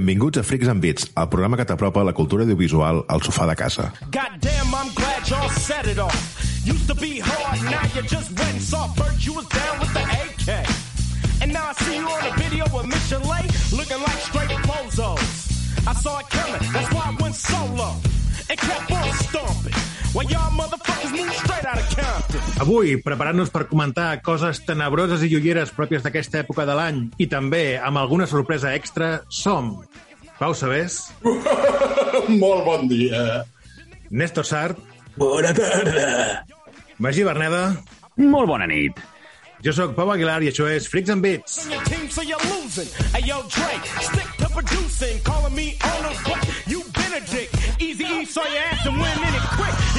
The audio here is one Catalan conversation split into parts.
Benvinguts a Freaks and Beats, el programa que t'apropa la cultura audiovisual al sofà de casa. Goddamn, I'm glad y'all set it off. Used to be hard, now you just wet and soft. First you was down with the AK. And now I see you on a video with Lay, looking like straight bozos. I saw it coming, that's why I went solo. And kept on stomping. While y'all motherfuckers moved straight out of Compton. Avui, preparant-nos per comentar coses tenebroses i joieres pròpies d'aquesta època de l'any i també amb alguna sorpresa extra, som Pau Sabés, Molt bon dia. Néstor Sart, Bona tarda. Magí Berneda, Molt bona nit. jo sóc Pau Aguilar i això és Freaks and Beats. So. You ass and went in it quick.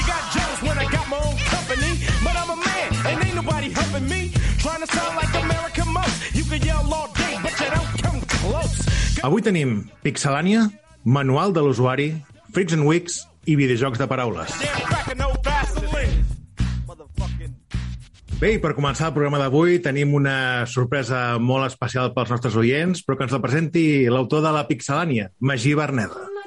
Got my own company. But I'm a man, and ain't nobody helping me. Trying to sound like American most. You can yell all day, but you don't come close. Avui tenim Pixelània, Manual de l'usuari, Freaks and Weeks i videojocs de paraules. Bé, i per començar el programa d'avui tenim una sorpresa molt especial pels nostres oients, però que ens la presenti l'autor de la Pixelània, Magí Berneda. I'm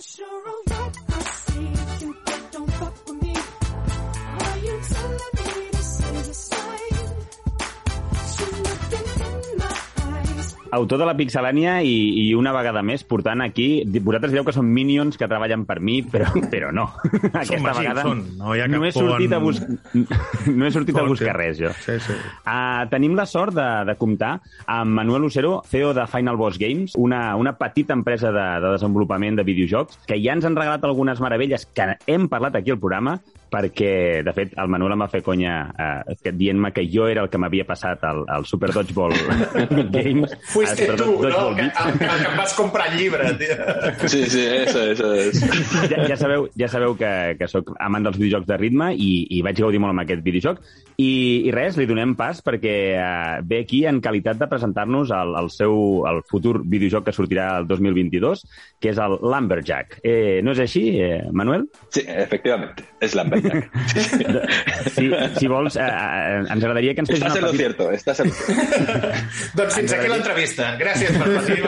Autor de la Pixelània i, i una vegada més portant aquí... Vosaltres direu que són minions que treballen per mi, però, però no. Aquesta Magí, vegada són. No hi ha no he sortit a, bus... no he sortit a Pont, buscar res, jo. Sí, sí. Uh, tenim la sort de, de comptar amb Manuel Lucero, CEO de Final Boss Games, una, una petita empresa de, de desenvolupament de videojocs, que ja ens han regalat algunes meravelles que hem parlat aquí al programa, perquè, de fet, el Manuel em va fer conya uh, dient-me que jo era el que m'havia passat al, al Super Dodgeball Games. Fuiste tu, Dodgeball no? El que, el, el que em vas comprar el llibre, tio. Sí, sí, eso, eso es. ja, ja sabeu, ja sabeu que, que sóc amant dels videojocs de ritme i, i vaig gaudir molt amb aquest videojoc. I, i res, li donem pas perquè uh, ve aquí en qualitat de presentar-nos el, el seu el futur videojoc que sortirà el 2022, que és el Lumberjack. Eh, no és així, eh, Manuel? Sí, efectivamente, es Lumberjack. Si, si vols, eh, eh, ens agradaria que ens fessis Estás en una lo petita... cierto, estás en lo cierto. doncs fins aquí l'entrevista. Gràcies per venir.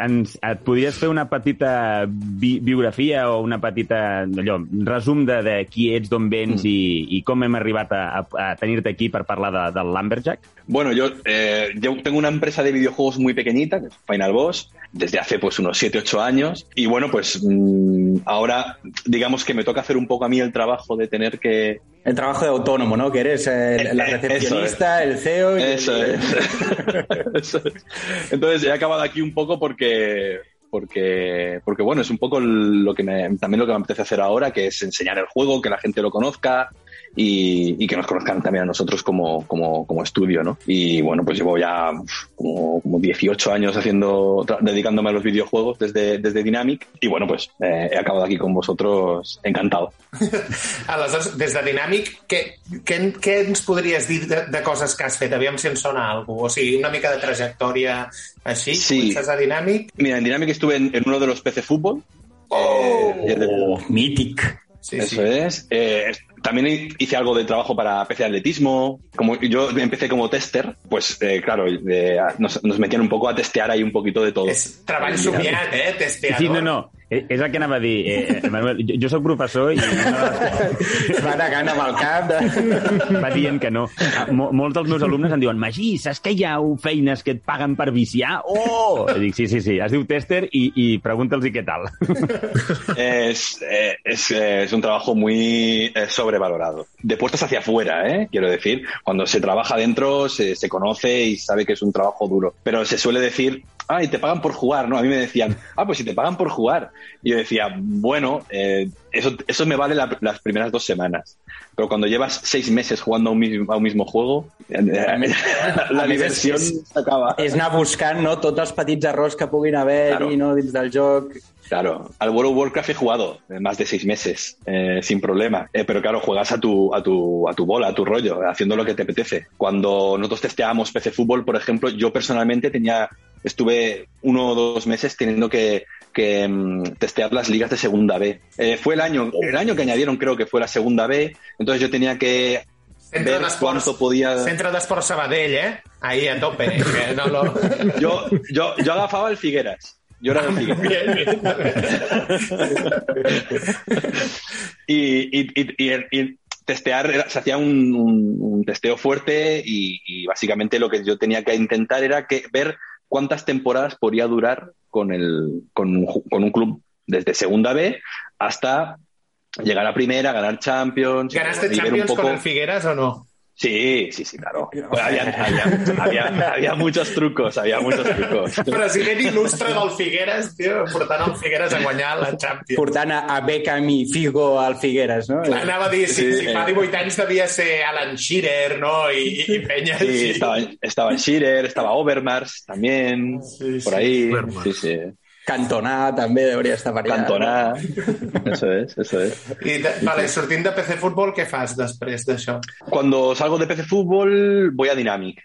ens, et podries fer una petita bi biografia o una petita allò, resum de, de qui ets, d'on vens mm. i, i com hem arribat a, a, a tenir-te aquí per parlar de, del Lumberjack? Bueno, yo, eh, yo tengo una empresa de videojuegos muy pequeñita, Final Boss, desde hace pues unos 7, 8 años. Y bueno, pues mm, ahora digamos que me toca hacer un poco a mí el trabajo de tener que... El trabajo de autónomo, ¿no? Que eres eh, la Eh, recepcionista, el CEO. y- Eso es. Eso es. Entonces he acabado aquí un poco porque porque porque bueno es un poco lo que me, también lo que me apetece hacer ahora que es enseñar el juego que la gente lo conozca y, y que nos conozcan también a nosotros como, como, como estudio no y bueno pues llevo ya como, como 18 años haciendo dedicándome a los videojuegos desde desde Dynamic y bueno pues eh, he acabado aquí con vosotros encantado Aleshores, des de Dinàmic, què, què, què ens podries dir de, de coses que has fet? Aviam si em sona alguna O sigui, una mica de trajectòria així? Sí. Comences a Dinàmic? mira en Dynamic estuve en, en uno de los PC Fútbol Eh, ya te- Oh, mític. Sí, Eso sí. es. Eh, también hice algo de trabajo para PC Atletismo. Como yo empecé como tester, pues eh, claro, eh, nos, nos metían un poco a testear ahí un poquito de todo. És treball somiat, eh? Testeador. Sí, no, no, és el que anava a dir. Eh, Manuel, jo, jo soc professor i Va negant amb el cap. De... va dient que no. Ah, Mo molts dels meus alumnes em diuen Magí, saps que hi ha feines que et paguen per viciar? Oh! I dic, sí, sí, sí, es diu tester i, i pregunta'ls què tal. Es, eh, es, eh, es un trabajo muy eh, sobrevalorado. De puertas hacia afuera, ¿eh? quiero decir. Cuando se trabaja dentro se, se conoce y sabe que es un trabajo duro. Pero se suele decir, ay, te pagan por jugar, ¿no? A mí me decían, ah, pues si te pagan por jugar. Y yo decía, bueno, eh, eso, eso me vale la- las primeras dos semanas. Pero cuando llevas seis meses jugando a un mismo, a un mismo juego, eh, la a més, diversión se acaba. És anar buscant no, tots els petits errors que puguin Claro. no, dins del joc. Claro, al World of Warcraft he jugado eh, más de seis meses, eh, sin problema. Eh, pero claro, juegas a tu, a, tu, a tu bola, a tu rollo, haciendo lo que te apetece. Cuando nosotros testeábamos PC Fútbol, por ejemplo, yo personalmente tenía, estuve uno o dos meses teniendo que, que mm, testear las ligas de segunda B. Eh, fue el año, el año que añadieron creo que fue la segunda B, entonces yo tenía que Centre ver cuánto podía... Centre d'Esport Sabadell, eh? Ahí a tope. eh? Que no lo... Yo, yo, yo agafaba el Figueras. Yo era del Figueras. Bien, bien. y, y, y- y- testear, era- se hacía un, un- un testeo fuerte y, y básicamente lo que yo tenía que intentar era que, ver cuántas temporadas podía durar con, el, con, un, con un club desde segunda B hasta llegar a primera, ganar Champions. ¿Ganaste ver un Champions poco- con el Figueras o no? Sí, sí, sí, claro. Pues había, había- había- había muchos trucos, había muchos trucos. President il·lustre del Figueres, tio, portant el Figueres a guanyar la Champions. Portant a, a Beckham i Figo al Figueres, no? Anava a dir, si, Sí, si fa eh. 18 anys devia ser Alan Shearer, no? I, i, penya Sí, així. estaba, estaba Shearer, estaba Overmars también, Sí, por sí. ahí. Overmars. Sí, sí. Cantona també hauria estar per allà. Cantona. Eso es, eso es. I de, vale, sortint de PC Futbol, què fas després d'això? Cuando salgo de PC Fútbol, voy a Dynamic.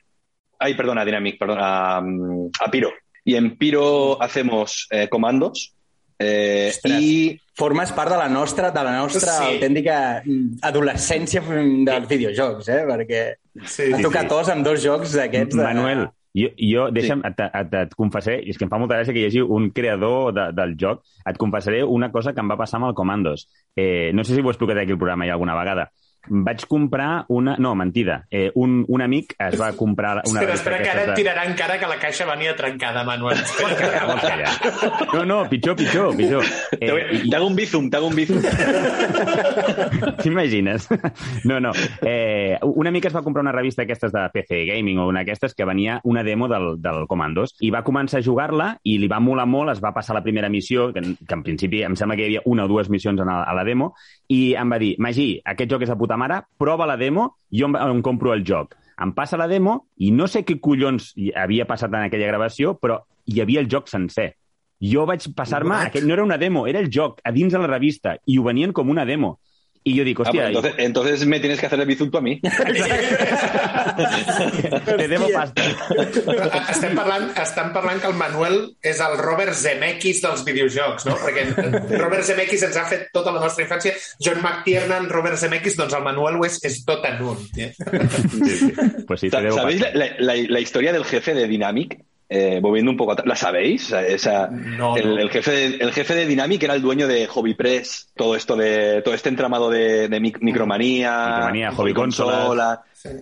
Ay, perdón, a Dynamic, perdón, a, a Piro. Y en Piro hacemos eh, comandos. eh, Ostres. y Formes part de la nostra, de la nostra Sí. autèntica mm, adolescència dels videojocs, eh? Perquè Sí, ha tocat tos amb dos jocs d'aquests. De... Manuel, jo, jo deixa'm, et, et, et confessaré, és que em fa molta gràcia que hi hagi un creador de, del joc, et confessaré una cosa que em va passar amb el Commandos. Eh, no sé si ho he explicat aquí al programa ja alguna vegada. Vaig comprar una... No, mentida. Eh, un, un amic es va comprar una Espera, revista espera, que ara et de- tirarà encara que la caixa venia trencada, Manuel. Vols callar? No, no, pitjor, pitjor, pitjor. Eh, i- te hago un bizum, te hago un bizum. T'imagines? No, no. Eh, una mica es va comprar una revista aquestes de PC Gaming o una d'aquestes que venia una demo del, del Commandos i va començar a jugar-la i li va molar molt, es va passar la primera missió, que, en- que en principi em sembla que hi havia una o dues missions en a, a la demo, i em va dir, Magí, aquest joc és de puta mare, prova la demo, jo em, em compro el joc. Em passa la demo i no sé què collons havia passat en aquella gravació, però hi havia el joc sencer. Jo vaig passar-me... Aquest no era una demo, era el joc, a dins de la revista, i ho venien com una demo. I jo dic, Ah, pues hòstia, entonces, entonces me tienes que hacer el bizum tú a mí. te debo pasta. estem, parlant, estem parlant que el Manuel és el Robert Zemeckis dels videojocs, no? Perquè Robert Zemeckis ens ha fet tota la nostra infància. John McTiernan, Robert Zemeckis, doncs el Manuel ho és, és tot en un. tio. Pues sí, te debo ¿Sabéis la- la- la historia del jefe de Dynamic? Eh, volviendo un poco atrás, ¿la sabéis? O sea, esa- No, el, no. el jefe de, el jefe de Dynamic era el dueño de Hobby Press, todo esto de todo este entramado de, de mic- micromanía, Micromanía, Hobby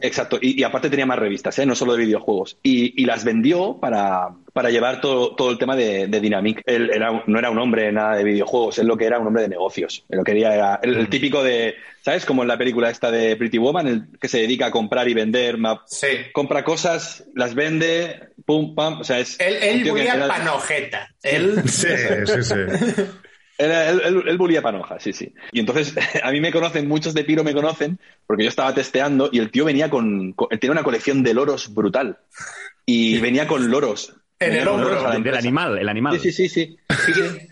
Exacto, y, y aparte tenía más revistas, ¿eh? no solo de videojuegos. Y, y las vendió para, para llevar todo, todo el tema de, de Dynamic. Él era, un- no era un hombre nada de videojuegos, él lo que era un hombre de negocios. Él lo quería era el, el típico de, ¿sabes? Como en la película esta de Pretty Woman, el que se dedica a comprar y vender, ma- Sí. compra cosas, las vende, pum, pam, o sea, es... Que volia era- panojeta. Ell... Sí, sí, sí. Era- él, él, él bulía panoja, sí, sí. Y entonces, a mí me conocen, muchos de Piro me conocen, porque yo estaba testeando y el tío venía con, con- él tenía una colección de loros brutal. Y venía con loros. En el hombro. loros a la El empresa. animal, el animal. Sí, sí, sí, sí.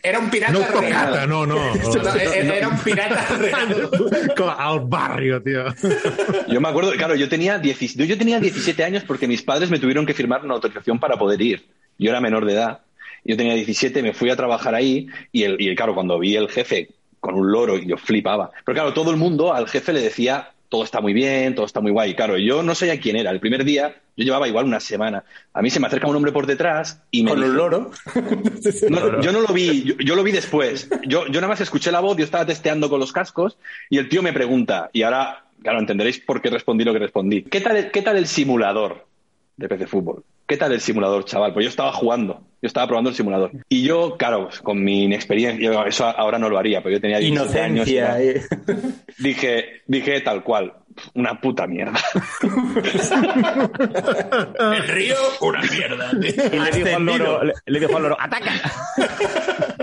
Era un pirata No real. tocata, no, no. No, era un pirata real. Al barrio, tío. Yo me acuerdo, claro, yo tenía, 10 yo tenía 17 años porque mis padres me tuvieron que firmar una autorización para poder ir. Yo era menor de edad. Yo tenía 17, me fui a trabajar ahí y, el, y claro, cuando vi el jefe con un loro, yo flipaba. Pero claro, todo el mundo al jefe le decía, todo está muy bien, todo está muy guay. Claro, yo no sabía quién era. El primer día, yo llevaba igual una semana. A mí se me acerca un hombre por detrás y me Con dice- un loro. no, yo no lo vi, yo, yo lo vi después. Yo, yo nada más escuché la voz, yo estaba testeando con los cascos y el tío me pregunta, y ahora, claro, entenderéis por qué respondí lo que respondí. ¿Qué tal, qué tal el simulador de PC Fútbol? ¿Qué tal el simulador, chaval? Pues yo estaba jugando, yo estaba probando el simulador. Y yo, claro, con mi inexperiencia, yo eso ahora no lo haría, pero yo tenía 17 años. y era- eh. dije, dije tal cual, una puta mierda. El río, una mierda. Y le dijo al loro, le, le dijo al loro, ¡ataca!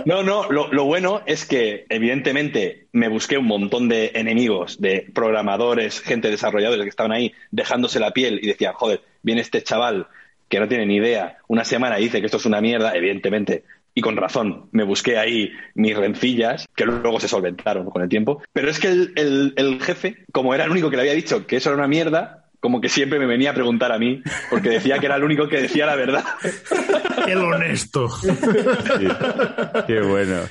No, no, lo, lo bueno es que evidentemente me busqué un montón de enemigos, de programadores, gente desarrolladores que estaban ahí dejándose la piel y decían, joder, viene este chaval que no tiene ni idea, una semana y dice que esto es una mierda, evidentemente, y con razón, me busqué ahí mis rencillas, que luego se solventaron con el tiempo, pero es que el, el- el jefe, como era el único que le había dicho que eso era una mierda, como que siempre me venía a preguntar a mí, porque decía que era el único que decía la verdad. El honesto. Que bueno.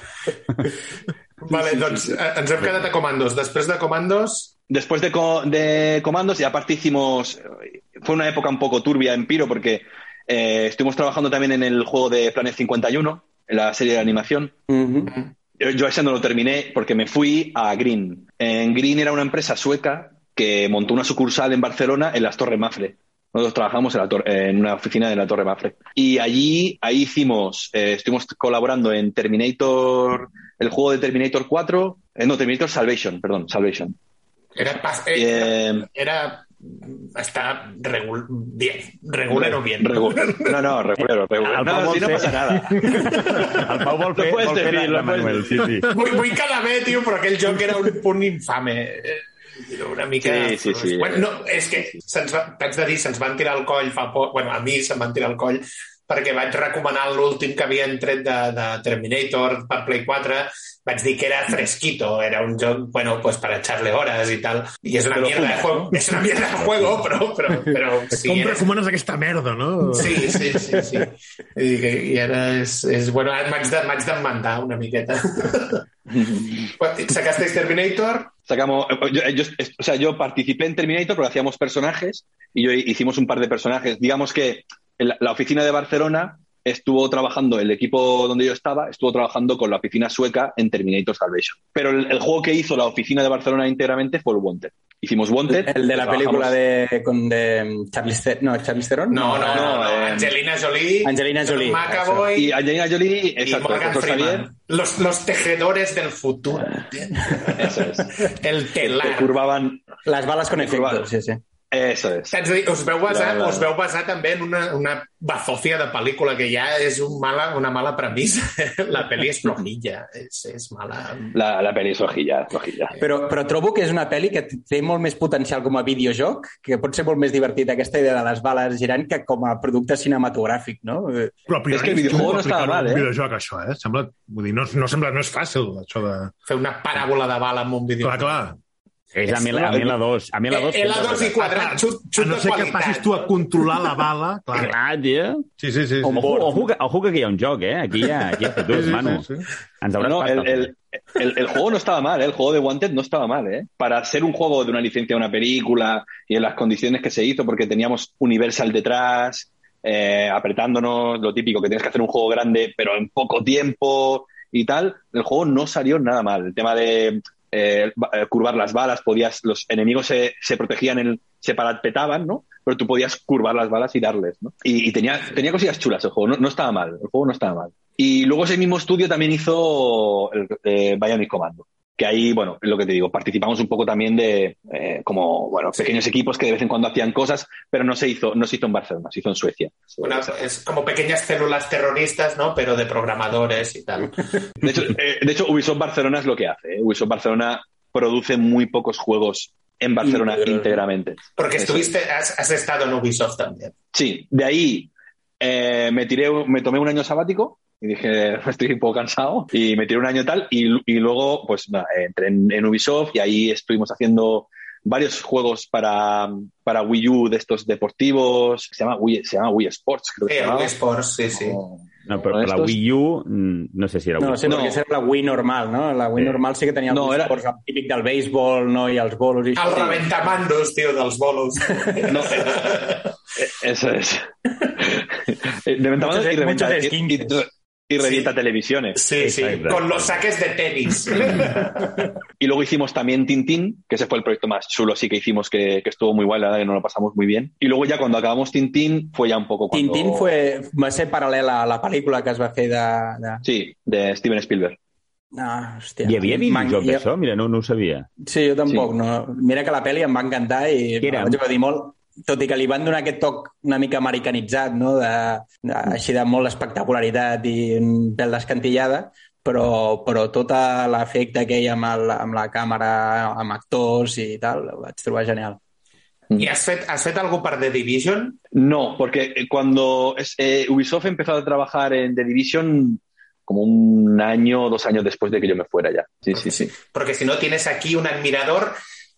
Vale, doncs eh, ens hem quedat a comandos. Després de comandos, después de, co- de Comandos, y aparte hicimos. Fue una época un poco turbia en Piro porque eh, estuvimos trabajando también en el juego de Planet 51, en la serie de animación. Yo, yo ese no lo terminé porque me fui a Green. En Green era una empresa sueca que montó una sucursal en Barcelona en las Torres Mafre. Nosotros trabajamos en, la tor- en una oficina de la Torre Mafre. Y allí, ahí hicimos, eh, estuvimos colaborando en Terminator, el juego de Terminator 4, eh, no, Terminator Salvation, perdón, Salvation. Era, pas- Y, eh, eh, era está regul bien, regular o bien. Regu- No, no, regulero, regulero. El No, Pau si no pasa nada. El Pau vol fer, puedes vol fer puedes Manuel, sí, sí. Vull, vull quedar bé, tio, però aquell joc era un punt infame. Una mica... Sí, sí, sí. Bueno, no, és que t'haig de dir, se'ns van tirar el coll fa poc... Bueno, a mi se'm van tirar el coll perquè vaig recomanar l'últim que havien tret de, de Terminator per Play 4 vaig dir que era fresquito, era un joc, bueno, pues para echarle horas y tal. Y es una Pero mierda de juego, es una mierda de juego, però, però, però si Com eres- recomanes aquesta merda, no? Sí, sí, sí, sí. I, i ara és, és bueno, ara m'haig de, m'haig d'emmandar una miqueta. Sacasteis Terminator, Sacamos, yo, yo- o sea, yo participé en Terminator, pero hacíamos personajes y yo hicimos un par de personajes. Digamos que la, la oficina de Barcelona estuvo trabajando, el equipo donde yo estaba, estuvo trabajando con la oficina sueca en Terminator Salvation. Pero el, el juego que hizo la oficina de Barcelona íntegramente fue el Wanted. Hicimos Wanted. El de la trabajamos- película de, con, de Charlize Theron. No, Charlize Theron. no, no, no, no, no, eh, Angelina Jolie, Angelina Jolie, McAvoy Y Angelina Jolie, y exacto, Freeman. Los, los tejedores del futuro. eso es. El Que telar. curvaban, Les bales con efecto, sí, sí. Eso es. De dir, us veu basar, La- la- us veu basar també en una, una bazofia de pel·lícula que ja és un mala, una mala premissa. La pel·li és flojilla, és, és mala. La, la peli es hojilla, es hojilla. Però, però trobo que és una pel·li que té molt més potencial com a videojoc, que pot ser molt més divertit aquesta idea de les bales girant que com a producte cinematogràfic, no? Eh, Però a priori, És que el videojuego no estava mal, eh? videojoc, això, eh? Sembla, vull dir, no, no, sembla, no és fàcil, això de... Fer una paràbola de bala amb un vídeo. Clar, clar. És a mi, la- a mi la 2. A mi la 2. Eh, la 2 i quadrat, xut, A xut no de ser que passis tu a controlar la bala, clar. Clar, tio. Sí, sí, sí. sí. Ojo, ojo, que, ojo que aquí hi ha un joc, eh? Aquí hi ha, aquí hi ha futurs, Sí, sí, Manu. sí, sí. Ens hauràs No, el, el, el- el juego no estaba mal, ¿eh? el juego de Wanted no estaba mal. ¿eh? Para ser un juego de una licencia de una película y en las condiciones que se hizo, porque teníamos Universal detrás, eh, apretándonos, lo típico, que tienes que hacer un juego grande, pero en poco tiempo y tal, el juego no salió nada mal. El tema de eh, eh, curvar las balas, podías, los enemigos se, se protegían, en, se parapetaban, ¿no? Pero tú podías curvar las balas y darles, ¿no? Y, tenía, tenía cosillas chulas el juego, no, no estaba mal, el juego no estaba mal. Y luego ese mismo estudio también hizo el, eh, Bionic Commando. Que ahí, bueno, es lo que te digo, participamos un poco también de eh, como, bueno, pequeños equipos que de vez en cuando hacían cosas, pero no se hizo, no se hizo en Barcelona, se hizo en Suecia. Una, es como pequeñas células terroristas, ¿no? Pero de programadores y tal. De hecho, eh, de hecho, Ubisoft Barcelona es lo que hace. ¿eh? Ubisoft Barcelona produce muy pocos juegos en Barcelona íntegramente. Porque Eso. estuviste, has, has estado en Ubisoft también. Sí, de ahí eh, me tiré, me tomé un año sabático y dije, estoy un poco cansado y me tiré un año tal y, y luego pues nada, entré en, en Ubisoft y ahí estuvimos haciendo varios juegos para, para Wii U de estos deportivos, se llama Wii, se llama Wii Sports, creo que Sí, se en llamaba. Wii Sports, sí, sí. No, però per la Estos- Wii U, mm, no sé si era No, Wii sé, No. perquè és la Wii normal, no? La Wii Sí. normal sí que tenia No, no, era- esports, el típic del béisbol, no? I els bolos i El això. reventamandos, tio, dels bolos. No, eh, eso es. Eh, De venta Muchos- y reventa, muchos y, revienta televisiones. Sí, sí, Exacto. con los saques de tenis. Y luego hicimos también Tintín, que ese fue el proyecto más chulo, sí que hicimos, que, que estuvo muy guay, la verdad que nos lo pasamos muy bien. Y luego ya cuando acabamos Tintín, fue ya un poco cuando... Tintín fue, va ser paral·lel a la pel·lícula que es va fer de... de... Sí, de Steven Spielberg. Ah, hòstia. Hi havia videojoc d'això? Mira, no, no ho sabia. Sí, jo tampoc. Sí. No. Mira que la pel·li em va encantar i Què era? me vaig gaudir molt, tot i que li van donar aquest toc una mica americanitzat, no? de, de, així de molt espectacularitat i un pèl d'escantillada, però, però tot l'efecte que hi ha amb, el, amb la càmera, amb actors i tal, ho vaig trobar genial. ¿Y has fet, has fet algo para The Division? No, porque cuando es- eh, Ubisoft empezó a trabajar en The Division como un año o dos años después de que yo me fuera ya. Sí, sí, sí. Porque si no tienes aquí un admirador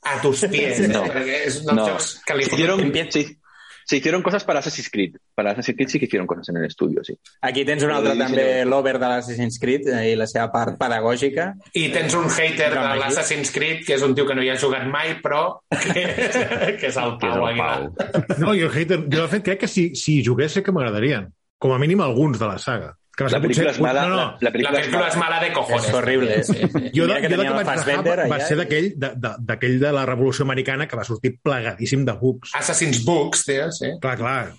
a tus pies. No. Perquè és un dels No. jocs que li Se hicieron, se, Se hicieron cosas para Assassin's Creed. Para Assassin's Creed sí que hicieron cosas en el estudio, sí. Aquí tens un altre també, l'over de l'Assassin's Creed eh, i la seva part pedagògica. I tens un hater de l'Assassin's Creed, que és un tio que no hi ha jugat mai, però que, que és el Que és el. Pau. No, jo, hater, jo de fet crec que si, si jugués sé que m'agradarien. Com a mínim alguns de la saga. Que va La ser película potser- es mala. No, no. La, la La película, és mala de cojones. És horrible. Sí, sí. Jo, de, que jo de que vaig rajar va allà ser i- d'aquell de, de, d'aquell de la Revolució Americana que va sortir plegadíssim de bucs. Assassin's Books, tio, sí. Clar, clar.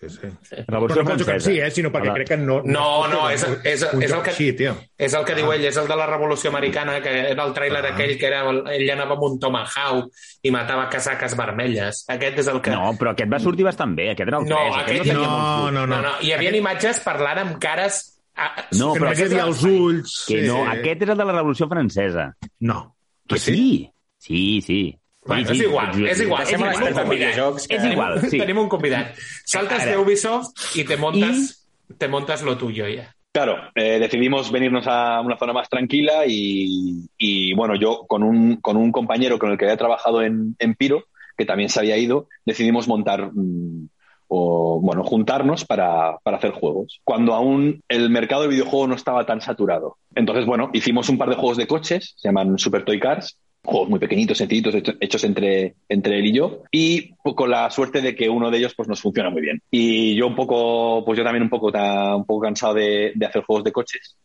Sí, sí. Revolució Però no francesa. sí, eh, sinó perquè Hola. crec que no... No, no, és, és, un és el que... Així, tio. És el que diu ell, és el de la Revolució Americana, que era el tràiler Ah. aquell que era, ell anava amb un tomahawk i matava casaques vermelles. Aquest és el que... No, però aquest va sortir bastant bé. Aquest era el No, 3. aquest tenia no, bugs. no, no, no. Hi havia imatges parlant amb cares... a- No, però hi havia els ulls. Que sí. no, aquest és el de la Revolució Francesa. No. Que Ah, sí? Sí, sí. Bueno, sí, és igual, és sí. igual. Deixem és igual. Que... És igual, sí. Tenim un convidat. Saltes Ara. de Ubisoft i te montas, te montas lo tuyo ya. Claro, eh, decidimos venirnos a una zona más tranquila y, y, bueno, yo con un, con un compañero con el que había trabajado en, en Piro, que también se había ido, decidimos montar mm, o, bueno, juntarnos para, para hacer juegos. Cuando aún el mercado de videojuegos no estaba tan saturado. Entonces, bueno, hicimos un par de juegos de coches, se llaman Super Toy Cars, juegos muy pequeñitos, sencillitos, hecho- hechos entre, entre él y yo, y con la suerte de que uno de ellos pues nos funciona muy bien. Y yo un poco, pues yo también un poco, un poco cansado de, de hacer juegos de coches,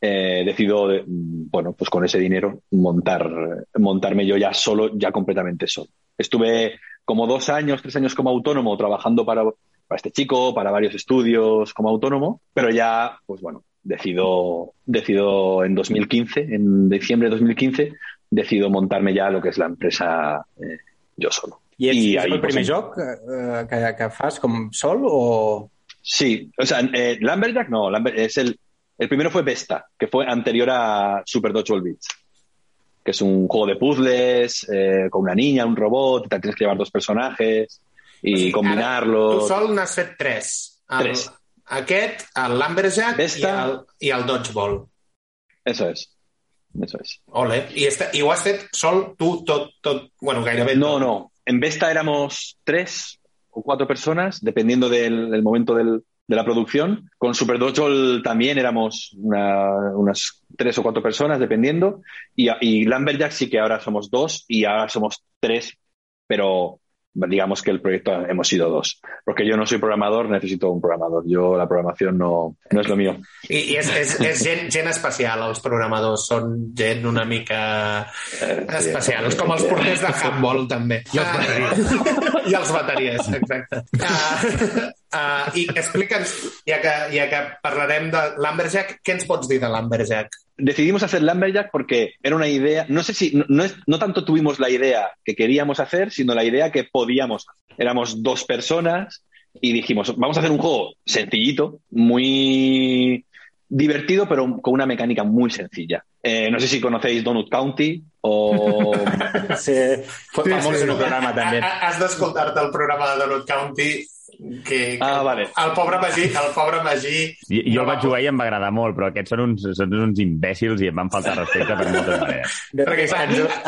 eh, decido, de- bueno, pues con ese dinero montar, montarme yo ya solo, ya completamente solo. Estuve como dos años, tres años como autónomo trabajando para, para este chico, para varios estudios como autónomo, pero ya, pues bueno, decido, decido en 2015, en diciembre de 2015, decido montarme ya lo que es la empresa eh, yo solo. I és, I és ahí, el primer pues, joc eh, que, que fas com sol o... Sí, o sea, eh, Lumberjack no, Lumber- es el, el primero fue Vesta, que fue anterior a Super Dodgeball Beats, que es un juego de puzzles eh, con una niña, un robot, te tienes que llevar dos personajes y O sigui, combinarlos. Ara, tu sol n'has fet tres. El, Tres. Aquest, el Lumberjack i Vesta. el, i el Dodgeball. Eso es, eso es. Ole. I, este, fet sol tu tot, tot, bueno, No, no, en Vesta éramos tres o cuatro personas, dependiendo del, del momento del- de la producción. Con Super Dodgeball también éramos una- unas tres o cuatro personas, dependiendo. Y, y Lumberjack sí que ahora somos dos y ahora somos tres, pero digamos que el proyecto hemos sido dos. Porque yo no soy programador, necesito un programador. Yo la programación no, no es lo mío. I, i és, és, és gent, gent especial, els programadors. Són gent una mica Eh, especial. És com els porters de handball, també. I els bateries. I els bateries, exacte. Uh, uh, I explica'ns, ja que, ja que parlarem de l'Amberjack, què ens pots dir de l'Amberjack? decidimos hacer Lumberjack porque era una idea, no sé si, no, no es- no tanto tuvimos la idea que queríamos hacer, sino la idea que podíamos. Éramos dos personas y dijimos, vamos a hacer un juego sencillito, muy divertido, pero con una mecánica muy sencilla. Eh, no sé si conocéis Donut County o... Sí, fue Sí, sí. en un programa també. Ha- Has d'escoltar-te el programa de Donut County que, que Ah, vale. el pobre Magí, el pobre Magí Jo, jo no el va vaig jugar i em va agradar molt, però aquests són uns, són uns imbècils i em van faltar respecte per moltes maneres. Perquè es,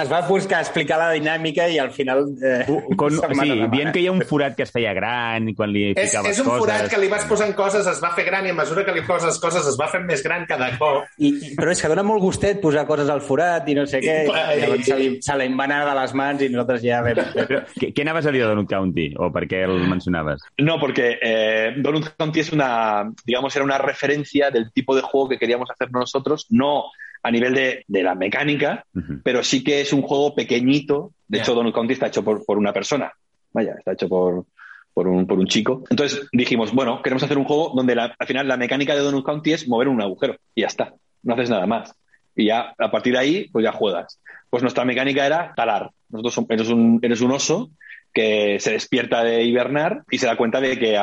es va buscar explicar la dinàmica i al final... Eh, Con, sí, dient que hi ha un forat que es feia gran i quan li És, ficaves és un coses... forat que li vas posant coses, es va fer gran i a mesura que li poses coses es va fent més gran cada cop. I, i- però és que dona molt gustet posar coses al forat i no sé què. I, clar, I, llavors i- se li, se li va anar de les mans i nosaltres ja vam... Però, què, què anaves a dir de Donut County? O per què el mencionaves? No, porque eh, Donut County es una, digamos, era una referencia del tipo de juego que queríamos hacer nosotros, no a nivel de, de la mecánica, pero sí que es un juego pequeñito. De hecho, Donut County está hecho por, por una persona. Vaya, está hecho por, por, un, por un chico. Entonces dijimos, bueno, queremos hacer un juego donde la- al final la mecánica de Donut County es mover un agujero y ya está. No haces nada más. Y ya a partir de ahí, pues ya juegas. Pues nuestra mecánica era talar. Nosotros som- eres un, eres un oso que se despierta de hibernar y se da cuenta de que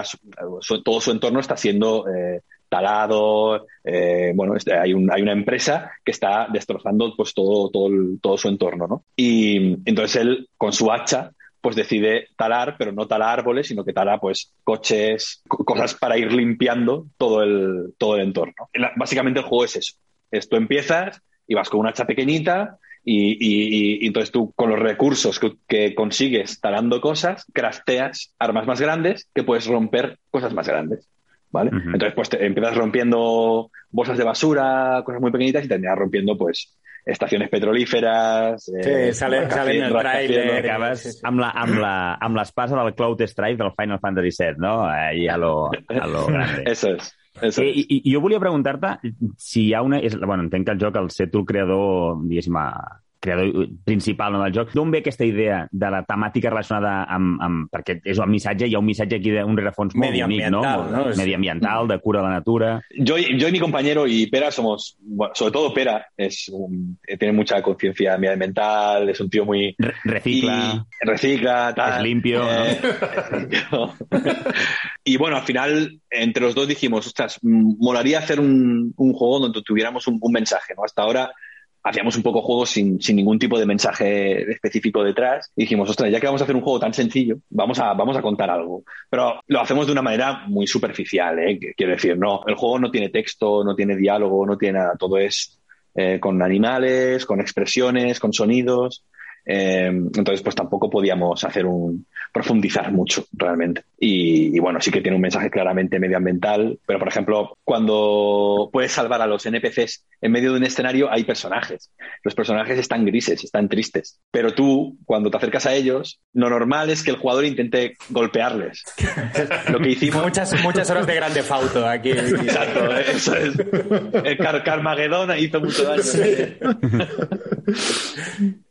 todo su entorno está siendo eh, talado. eh, bueno, este, hay, un- hay una empresa que está destrozando pues todo, todo, todo su entorno, ¿no? Y entonces él, con su hacha, pues decide talar, pero no tala árboles, sino que tala pues coches, co- cosas para ir limpiando todo el, todo el entorno. Básicamente el juego es eso. Es tú empiezas y vas con una hacha pequeñita Y, y- y entonces tú, con los recursos que, que consigues talando cosas, crafteas armas más grandes que puedes romper cosas más grandes. ¿Vale? Ujú. Entonces, pues te- empiezas rompiendo bolsas de basura, cosas muy pequeñitas, y terminas rompiendo, pues, estaciones petrolíferas. Sí, sale- sale en el tráiler. Acabes Sí, sí. amb la- amb la- amb l'espasa del Cloud Strife del Final Fantasy VII, no? Ahí a lo, a lo grande. Eso es. Eso Eh. I, i jo volia preguntar-te si hi ha una... És, bueno, entenc que el joc, el ser tu el creador, diguéssim, creador principal no, del joc, d'on ve aquesta idea de la temàtica relacionada amb... amb perquè és un missatge, hi ha un missatge aquí d'un rerefons molt bonic, no? No? Mediambiental, de cura de la natura... Yo, yo y mi compañero y Pera somos, bueno, sobre todo Pera, es un- eh, tiene mucha conciencia medioambiental, es un tío muy... Re- recicla, y recicla, tal. es limpio, ¿no? Eh, es limpio. y bueno, al final, entre los dos dijimos, ostras, molaría hacer un, un juego donde tuviéramos un, un mensaje, ¿no? Hasta ahora hacíamos un poco juegos sin, sin ningún tipo de mensaje específico detrás. Y dijimos, ostras, ya que vamos a hacer un juego tan sencillo, vamos a, vamos a contar algo. Pero lo hacemos de una manera muy superficial, ¿eh? Quiero decir, no, el juego no tiene texto, no tiene diálogo, no tiene nada. Todo es eh, con animales, con expresiones, con sonidos. Eh, entonces, pues tampoco podíamos hacer un profundizar mucho realmente. Y, y bueno, sí que tiene un mensaje claramente medioambiental, pero por ejemplo, cuando puedes salvar a los NPCs en medio de un escenario, hay personajes. Los personajes están grises, están tristes. Pero tú, cuando te acercas a ellos, lo normal es que el jugador intente golpearles. Lo que hicimos. Muchas, muchas horas de grande fauto aquí. Exacto, eso es. El Car Carmagedón hizo mucho daño.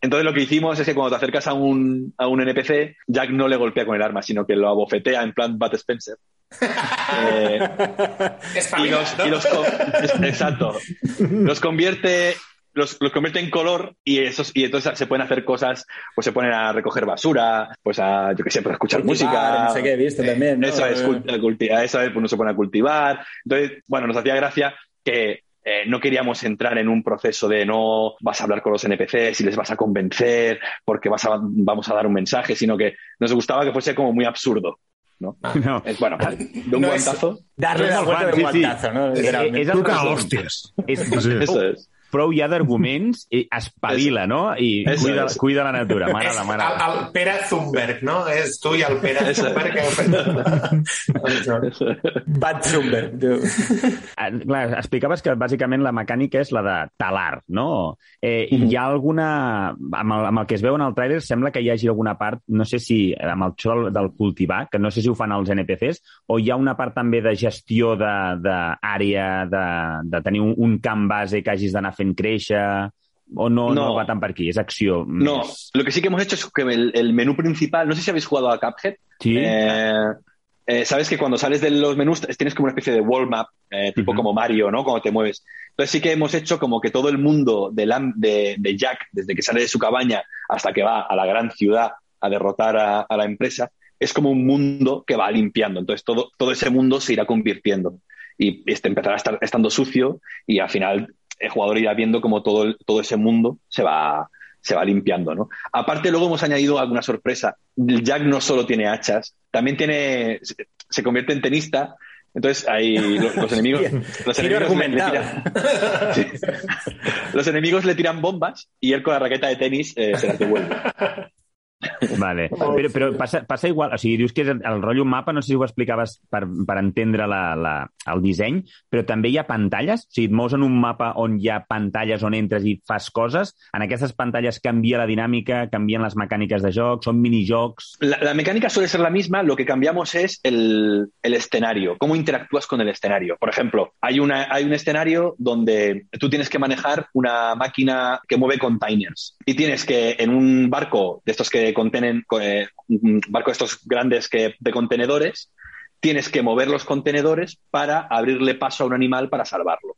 Entonces lo que hicimos es que cuando te acercas a un, a un NPC, Jack no le golpea con el arma, sino que lo abofetea en plan Bat Spencer. Eh, y los, ¿no? y exacto. Los convierte, los, los convierte en color y esos, y entonces se pueden hacer cosas, pues se ponen a recoger basura, pues a, yo qué sé, pues a escuchar Cultivar, música. No sé qué he visto también. ¿no? Eso es, Eh, culti- culti- a esa vez pues, uno se pone a cultivar. Entonces, bueno, nos hacía gracia que eh, no queríamos entrar en un proceso de no vas a hablar con los NPCs y les vas a convencer porque vas a, vamos a dar un mensaje, sino que nos gustaba que fuese como muy absurdo. ¿no? No. Es, bueno, de un No es- guantazo. Darle la vuelta de un sí. guantazo, ¿no? Hòsties. És, Sí. Eso es. Prou ja d'arguments i espavila, no? I Eso cuida, es. cuida la natura. És M'agrada, el, m'agrada. el Pere Thunberg, no? És tu i el Pere. Thunberg que heu fet. Bad Zumber. tu. Ah, Clar, explicaves que bàsicament la mecànica és la de talar, no? Eh, Hi ha alguna... Amb el, amb el que es veu en el tràiler sembla que hi hagi alguna part, no sé si amb el això del, cultivar, que no sé si ho fan els NPCs, o hi ha una part també de gestió d'àrea, de, de, de tenir un, un camp base que hagis d'anar fent créixer, o no, no. No. va tan per aquí, és acció. No, lo que sí que hemos hecho es que el, el menú principal, no sé si habéis jugado a Cuphead, Sí? Eh, eh, sabes que cuando sales de los menús tienes como una especie de wall map, eh, tipo Ujú. como Mario, ¿no? Cuando te mueves. Entonces sí que hemos hecho como que todo el mundo de, Lam- de, de Jack, desde que sale de su cabaña hasta que va a la gran ciudad a derrotar a, a la empresa, es como un mundo que va limpiando. Entonces todo, todo ese mundo se irá convirtiendo y este empezará a estar estando sucio y al final el jugador irá viendo como todo, el- todo ese mundo se va, se va limpiando, ¿no? Aparte, luego hemos añadido alguna sorpresa. Jack no solo tiene hachas, también tiene, se, convierte en tenista. Entonces, ahí los, los enemigos, los enemigos le, le tiran, Sí. los enemigos le tiran bombas y él con la raqueta de tenis eh, se las devuelve. Vale. Però, però passa, passa igual, o sigui, dius que és el, el rotllo mapa, no sé si ho explicaves per, per entendre la, la, el disseny, però també hi ha pantalles? O sigui, et mous en un mapa on hi ha pantalles on entres i fas coses? En aquestes pantalles canvia la dinàmica, canvien les mecàniques de joc, són minijocs... La, la mecánica suele ser la misma, lo que cambiamos es el, el escenario, cómo interactúas con el escenario. Por ejemplo, hay, una, hay un escenario donde tú tienes que manejar una máquina que mueve containers y tienes que en un barco de estos que contenen, eh, un barco de estos grandes que, de contenedores, tienes que mover los contenedores para abrirle paso a un animal para salvarlo.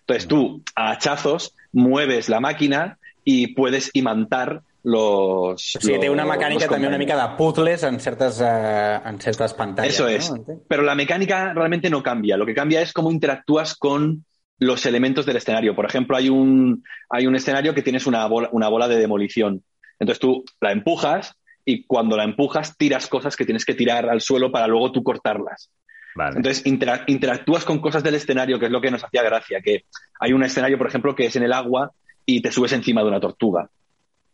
Entonces tú, a hachazos, mueves la máquina y puedes imantar los... Té una los- mecànica los també una mica de puzzles en certes, eh, en certes pantalles. Eso es. No? Pero la mecánica realmente no cambia. Lo que cambia es cómo interactúas con los elementos del escenario. Por ejemplo, hay un, hay un escenario que tienes una bola, una bola de demolición. Entonces tú la empujas y cuando la empujas tiras cosas que tienes que tirar al suelo para luego tú cortarlas. Vale. Entonces intera- interactúas con cosas del escenario, que es lo que nos hacía gracia, que hay un escenario, por ejemplo, que es en el agua y te subes encima de una tortuga.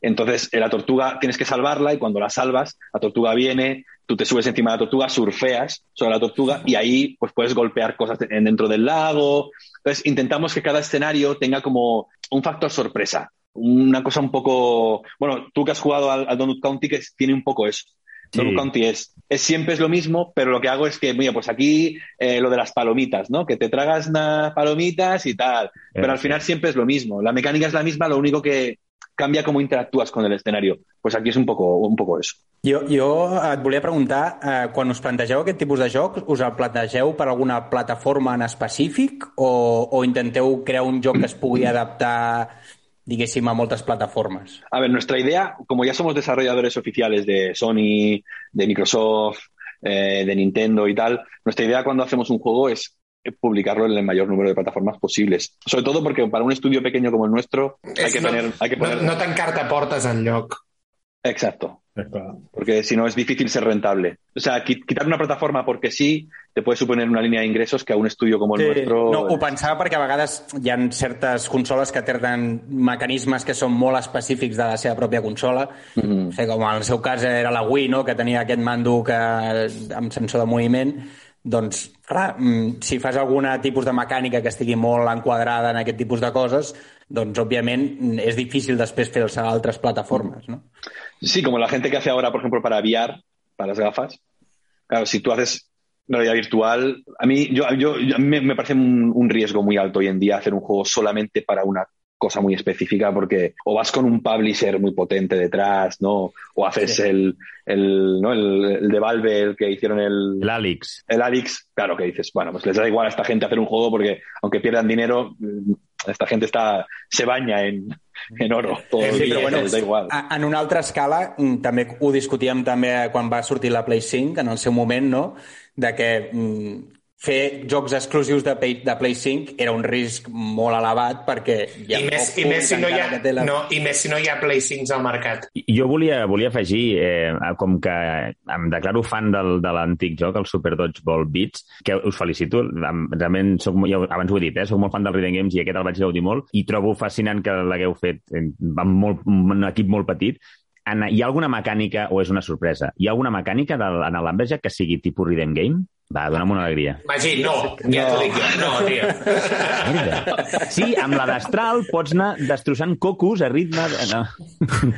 Entonces, eh, la tortuga tienes que salvarla y cuando la salvas, la tortuga viene, tú te subes encima de la tortuga, surfeas sobre la tortuga y ahí pues puedes golpear cosas de- dentro del lago. Entonces, intentamos que cada escenario tenga como un factor sorpresa. Una cosa un poco... Bueno, tú que has jugado al, al Donut County, que tiene un poco eso. Sí. Donut County es, es siempre es lo mismo, pero lo que hago es que, mira, pues aquí eh, lo de las palomitas, ¿no? Que te tragas unas palomitas y tal. Pero al final siempre es lo mismo. La mecánica es la misma, lo único que cambia cómo interactúas con el escenario. Pues aquí es un poco, un poco eso. Jo, jo et volia preguntar, eh, quan us plantegeu aquest tipus de jocs, us el plantegeu per alguna plataforma en específic o, o intenteu crear un joc que es pugui adaptar, diguéssim, a moltes plataformes? A ver, nuestra idea, como ya somos desarrolladores oficiales de Sony, de Microsoft, eh, de Nintendo y tal, nuestra idea cuando hacemos un juego es publicarlo en el mayor número de plataformas posibles. Sobre todo porque para un estudio pequeño como el nuestro hay que no, tener... Hay que poner... no, no tancar-te portes en lloc. Exacto. Eh. Porque si no es difícil ser rentable. O sea, qui- quitar una plataforma porque sí te puede suponer una línea de ingresos que a un estudio como el nuestro... No, ho pensava perquè a vegades hi ha certes consoles que tenen mecanismes que són molt específics de la seva pròpia consola. Mhm. O sigui, com en el seu cas era la Wii, no?, que tenia aquest mando que, amb sensor de moviment. Doncs, clar, mm, si fas algun tipus de mecànica que estigui molt enquadrada en aquest tipus de coses, doncs, òbviament, mm, és difícil després fer-se a altres plataformes, no? Sí, como la gente que hace ahora, por ejemplo, para VR, para las gafas. Claro, si tú haces realidad virtual, a mí, yo, yo, yo- me, me parece un, un riesgo muy alto hoy en día hacer un juego solamente para una cosa muy específica porque o vas con un publisher muy potente detrás, ¿no? O haces el, el, ¿no? el, el de Valve, el que hicieron el, El Alex. el Alix, claro que dices, bueno, pues les da igual a esta gente hacer un juego porque aunque pierdan dinero, mm, esta gente está se baña en, en oro todo el Sí, però bueno, da igual. en una altra escala, mm, també ho discutíem també quan va sortir la Play 5, en el seu moment, no?, de que mm, fer jocs exclusius de Play, de Play 5 era un risc molt elevat perquè hi ha I més, i, més si no hi ha, la... no, I més si no hi ha Play 5 al mercat. Jo volia, volia afegir, eh, com que em declaro fan del, de l'antic joc, el Super Dodgeball Beats, que us felicito, realment soc, ja, abans ho he dit, eh, soc molt fan del Rhythm Games i aquest el vaig gaudir molt, i trobo fascinant que l'hagueu fet eh, amb molt, un equip molt petit. En, hi ha alguna mecànica, o és una sorpresa, hi ha alguna mecànica del, en l'Amberjack que sigui tipus Rhythm Game? Va, dona'm una alegria. Magí, no, ja t'ho dic jo. No, tio. Merda. Sí, amb la d'Astral pots anar destrossant cocos a ritme... De... No.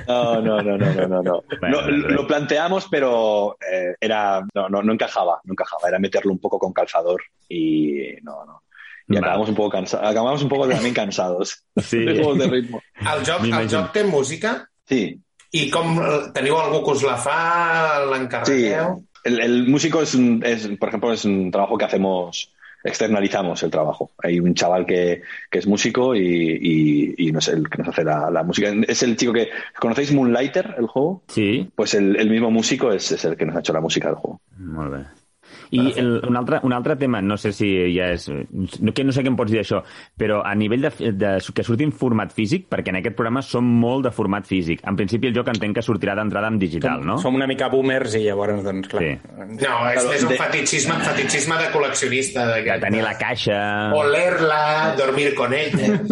No, no, no, no, no, no. no. Lo, lo planteamos, pero eh, era no, no, no encajaba, no encajaba. Era meterlo un poco con calzador y no, no. Y Vale. acabamos un poco cansados, acabamos un poco también cansados Sí. de juegos de ritmo. El joc, el joc té música Sí, i com teniu algú que us la fa, sí. El, el músico es, un- es, por ejemplo, es un trabajo que hacemos, externalizamos el trabajo. Hay un chaval que, que es músico y, y, y no es el que nos hace la, la música. Es el chico que, ¿conocéis Moonlighter, el juego? Sí, Pues el, el mismo músico es, es el que nos ha hecho la música del juego. Bé. I el, un, altre, un altre tema, no sé si ja és... No, que no sé què em pots dir d'això, però a nivell de, de, que surti en format físic, perquè en aquest programa som molt de format físic. En principi el joc entenc que sortirà d'entrada en digital, no? Som una mica boomers i llavors, doncs, clar... Sí. No, és, és un De- fetichisme, fetichisme de col·leccionista. De tenir la caixa... Olerla, dormir con ella.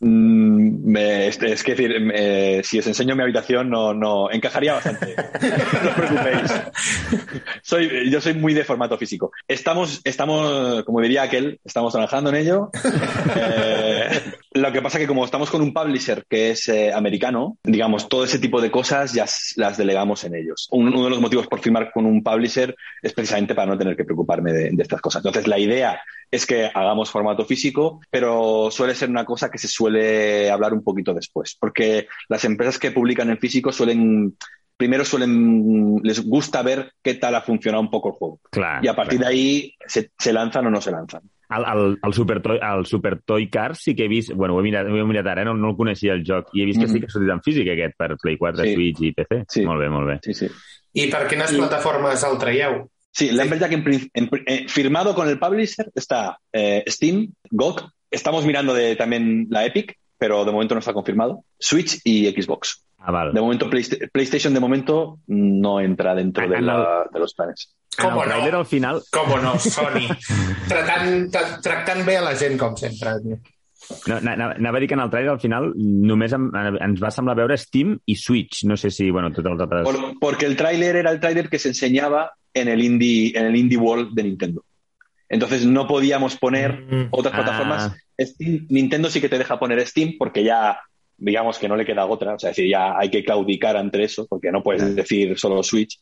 Mm, me- es, es que decir, si os enseño mi habitación, no, no encajaría bastante. no os preocupéis. Soy, yo soy muy de formato físico. Estamos, estamos, como diría aquel, estamos trabajando en ello. Eh, lo que pasa que como estamos con un publisher que es eh, americano, digamos, todo ese tipo de cosas ya las delegamos en ellos. Un- uno de los motivos por firmar con un publisher es precisamente para no tener que preocuparme de, de estas cosas. Entonces, la idea es que hagamos formato físico, pero suele ser una cosa que se suele hablar un poquito después, porque las empresas que publican en físico suelen, primero suelen, les gusta ver qué tal ha funcionado un poco el juego. Clar, Y a partir de clar. ahí se, se lanzan o no se lanzan. El, el, el, Super Toy, el Super Toy Car sí que he vist... Bueno, ho he mirat, ho he mirat ara, eh? no, no el coneixia el joc. I he vist que Mhm. sí que ha sortit en físic aquest per Play 4, Sí. Switch i PC. Sí. Molt bé, molt bé. Sí, sí. I per quines plataformes el traieu? Sí, Lumberjack en, prin- en pr- eh, firmado con el publisher está eh, Steam, GOG, estamos mirando de, también la Epic, pero de momento no está confirmado, Switch y Xbox. Ah. De momento Playsta- PlayStation de momento no entra dentro de, Ah, no. la- de los planes. Com el trailer no? al final... Com no, Sony. Tratant, tra- tractant bé a la gent, com sempre. No, na- na- anava a dir que en el trailer al final només em, ens va semblar veure Steam i Switch. No sé si, bueno, totes les altres... Por- porque el tráiler era el tráiler que se enseñaba en el indie, en el indie World de Nintendo. Entonces no podíamos poner Mm. otras Ah. plataformas. Steam- Nintendo sí que te deja poner Steam porque ya, digamos que no le queda otra. O sea, es decir, ya hay que claudicar ante eso porque no puedes decir solo Switch.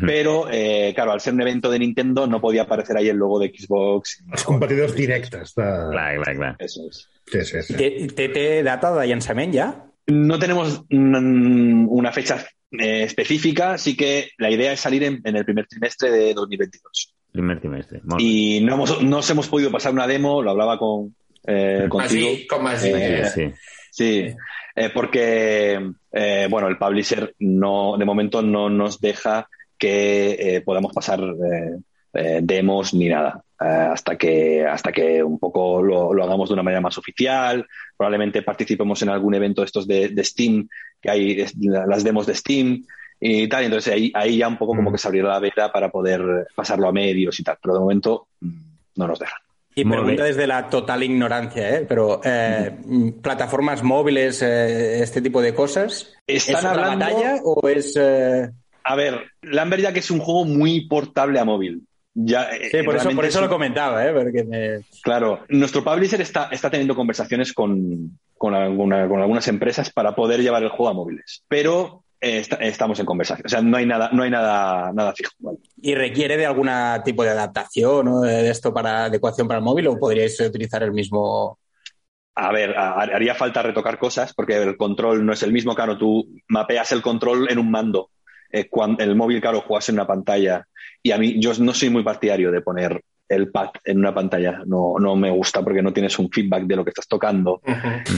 Pero, eh, claro, al ser un evento de Nintendo no podía aparecer ahí el logo de Xbox. Els competidors directes. De... Clar, clar, clar. Eso es. Sí, sí, sí. Té, té, té data de llançament ja? No tenemos una fecha eh, específica, así que la idea es salir en, en el primer trimestre de 2022. Primer trimestre. Molt. Y no, hemos, no os hemos podido pasar una demo, lo hablaba con, eh, contigo. Así. Eh, Sí, sí. Eh, porque eh, bueno, el publisher no, de momento no nos deja que eh, podamos pasar eh, demos ni nada. hasta que hasta que un poco lo, lo hagamos de una manera más oficial. Probablemente participemos en algún evento estos de, de Steam, que hay es- las demos de Steam y tal. Entonces ahí, ahí ya un poco como Mm. que se abrirá la veda para poder pasarlo a medios y tal. Pero de momento mm, no nos dejan. Y pregunta desde la total ignorancia, ¿eh? pero eh, plataformas móviles, eh, este tipo de cosas, Están ¿es otra hablando- batalla o es...? eh, A ver, Lambert ya que es un juego muy portable a móvil. Ya, Sí, por eso, por eso es lo comentaba, ¿eh? Porque me- Claro, nuestro publisher está, está teniendo conversaciones con, con, alguna- con algunas empresas para poder llevar el juego a móviles. Pero eh, está- estamos en conversación. O sea, no hay nada, no hay nada, nada fijo. ¿vale? ¿Y requiere de algún tipo de adaptación o de esto para adecuación para el móvil o podríais utilizar el mismo...? A ver, ha- haría falta retocar cosas porque el control no es el mismo. Claro, tú mapeas el control en un mando. Eh, cuando el móvil, claro, juegas en una pantalla. Y a mí, yo no soy muy partidario de poner el pad en una pantalla. No, no me gusta porque no tienes un feedback de lo que estás tocando.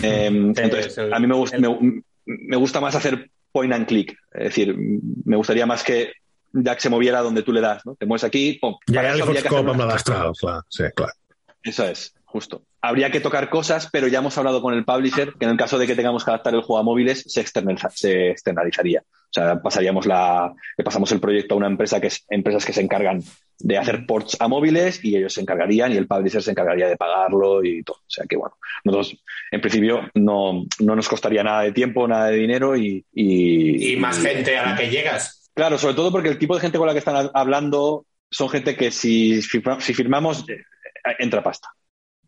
Eh, entonces, el- a mí me, gusta, me, me gusta más hacer point and click. Es decir, me gustaría más que Jack se moviera donde tú le das. ¿no? Te mueves aquí, pum. Para eso habría que hacer cop una- amb la destral, clar. Sí, clar. Eso es, justo. Habría que tocar cosas, pero ya hemos hablado con el publisher que en el caso de que tengamos que adaptar el juego a móviles, se, externaliza- se externalizaría. O sea, pasaríamos la, le pasamos el proyecto a una empresa que es empresas que se encargan de hacer ports a móviles y ellos se encargarían y el publisher se encargaría de pagarlo y todo. O sea que bueno, nosotros en principio no, no nos costaría nada de tiempo, nada de dinero y, y, Y más gente a la que llegas. Claro, sobre todo porque el tipo de gente con la que están ha- hablando son gente que si, si firmamos eh, entra pasta.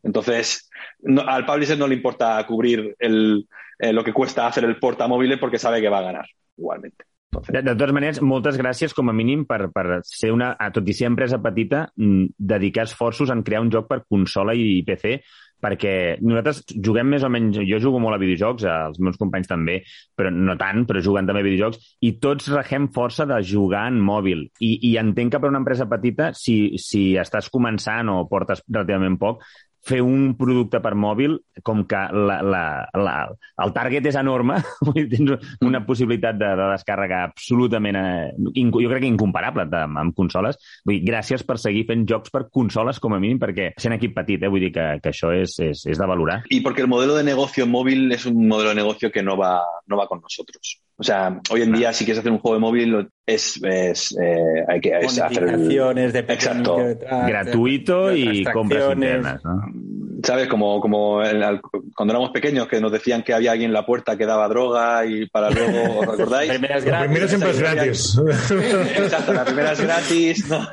Entonces, no- al publisher no le importa cubrir el, eh, lo que cuesta hacer el portamóvil porque sabe que va a ganar igualmente. De, de totes maneres, moltes gràcies com a mínim per, per ser una, a tot i ser empresa petita, mm, dedicar esforços en crear un joc per consola i PC, perquè nosaltres juguem més o menys... Jo jugo molt a videojocs, els meus companys també, però no tant, però juguen també a videojocs, i tots regem força de jugar en mòbil. I, i entenc que per una empresa petita, si, si estàs començant o portes relativament poc, fer un producte per mòbil, com que la, la, la, el target és enorme, vull dir, tens una possibilitat de, de descàrrega absolutament, eh, jo crec que incomparable de, amb consoles. Vull dir, gràcies per seguir fent jocs per consoles, com a mínim, perquè sent equip petit, eh, vull dir que, que això és, és, és de valorar. y porque el modelo de negocio móvil es un modelo de negocio que no va, no va con nosotros. O sea, hoy en día si quieres hacer un juego de móvil es, es, eh, hay que es hacer el- de Exacto. pequeño detrás, Gratuito de- de y compras internas, ¿no? ¿Sabes? Como, como el- al- cuando éramos pequeños que nos decían que había alguien en la puerta que daba droga y para luego, ¿os acordáis? Primeras gratis. primera sempre és gratis. Exacto, la primera es gratis, ¿no?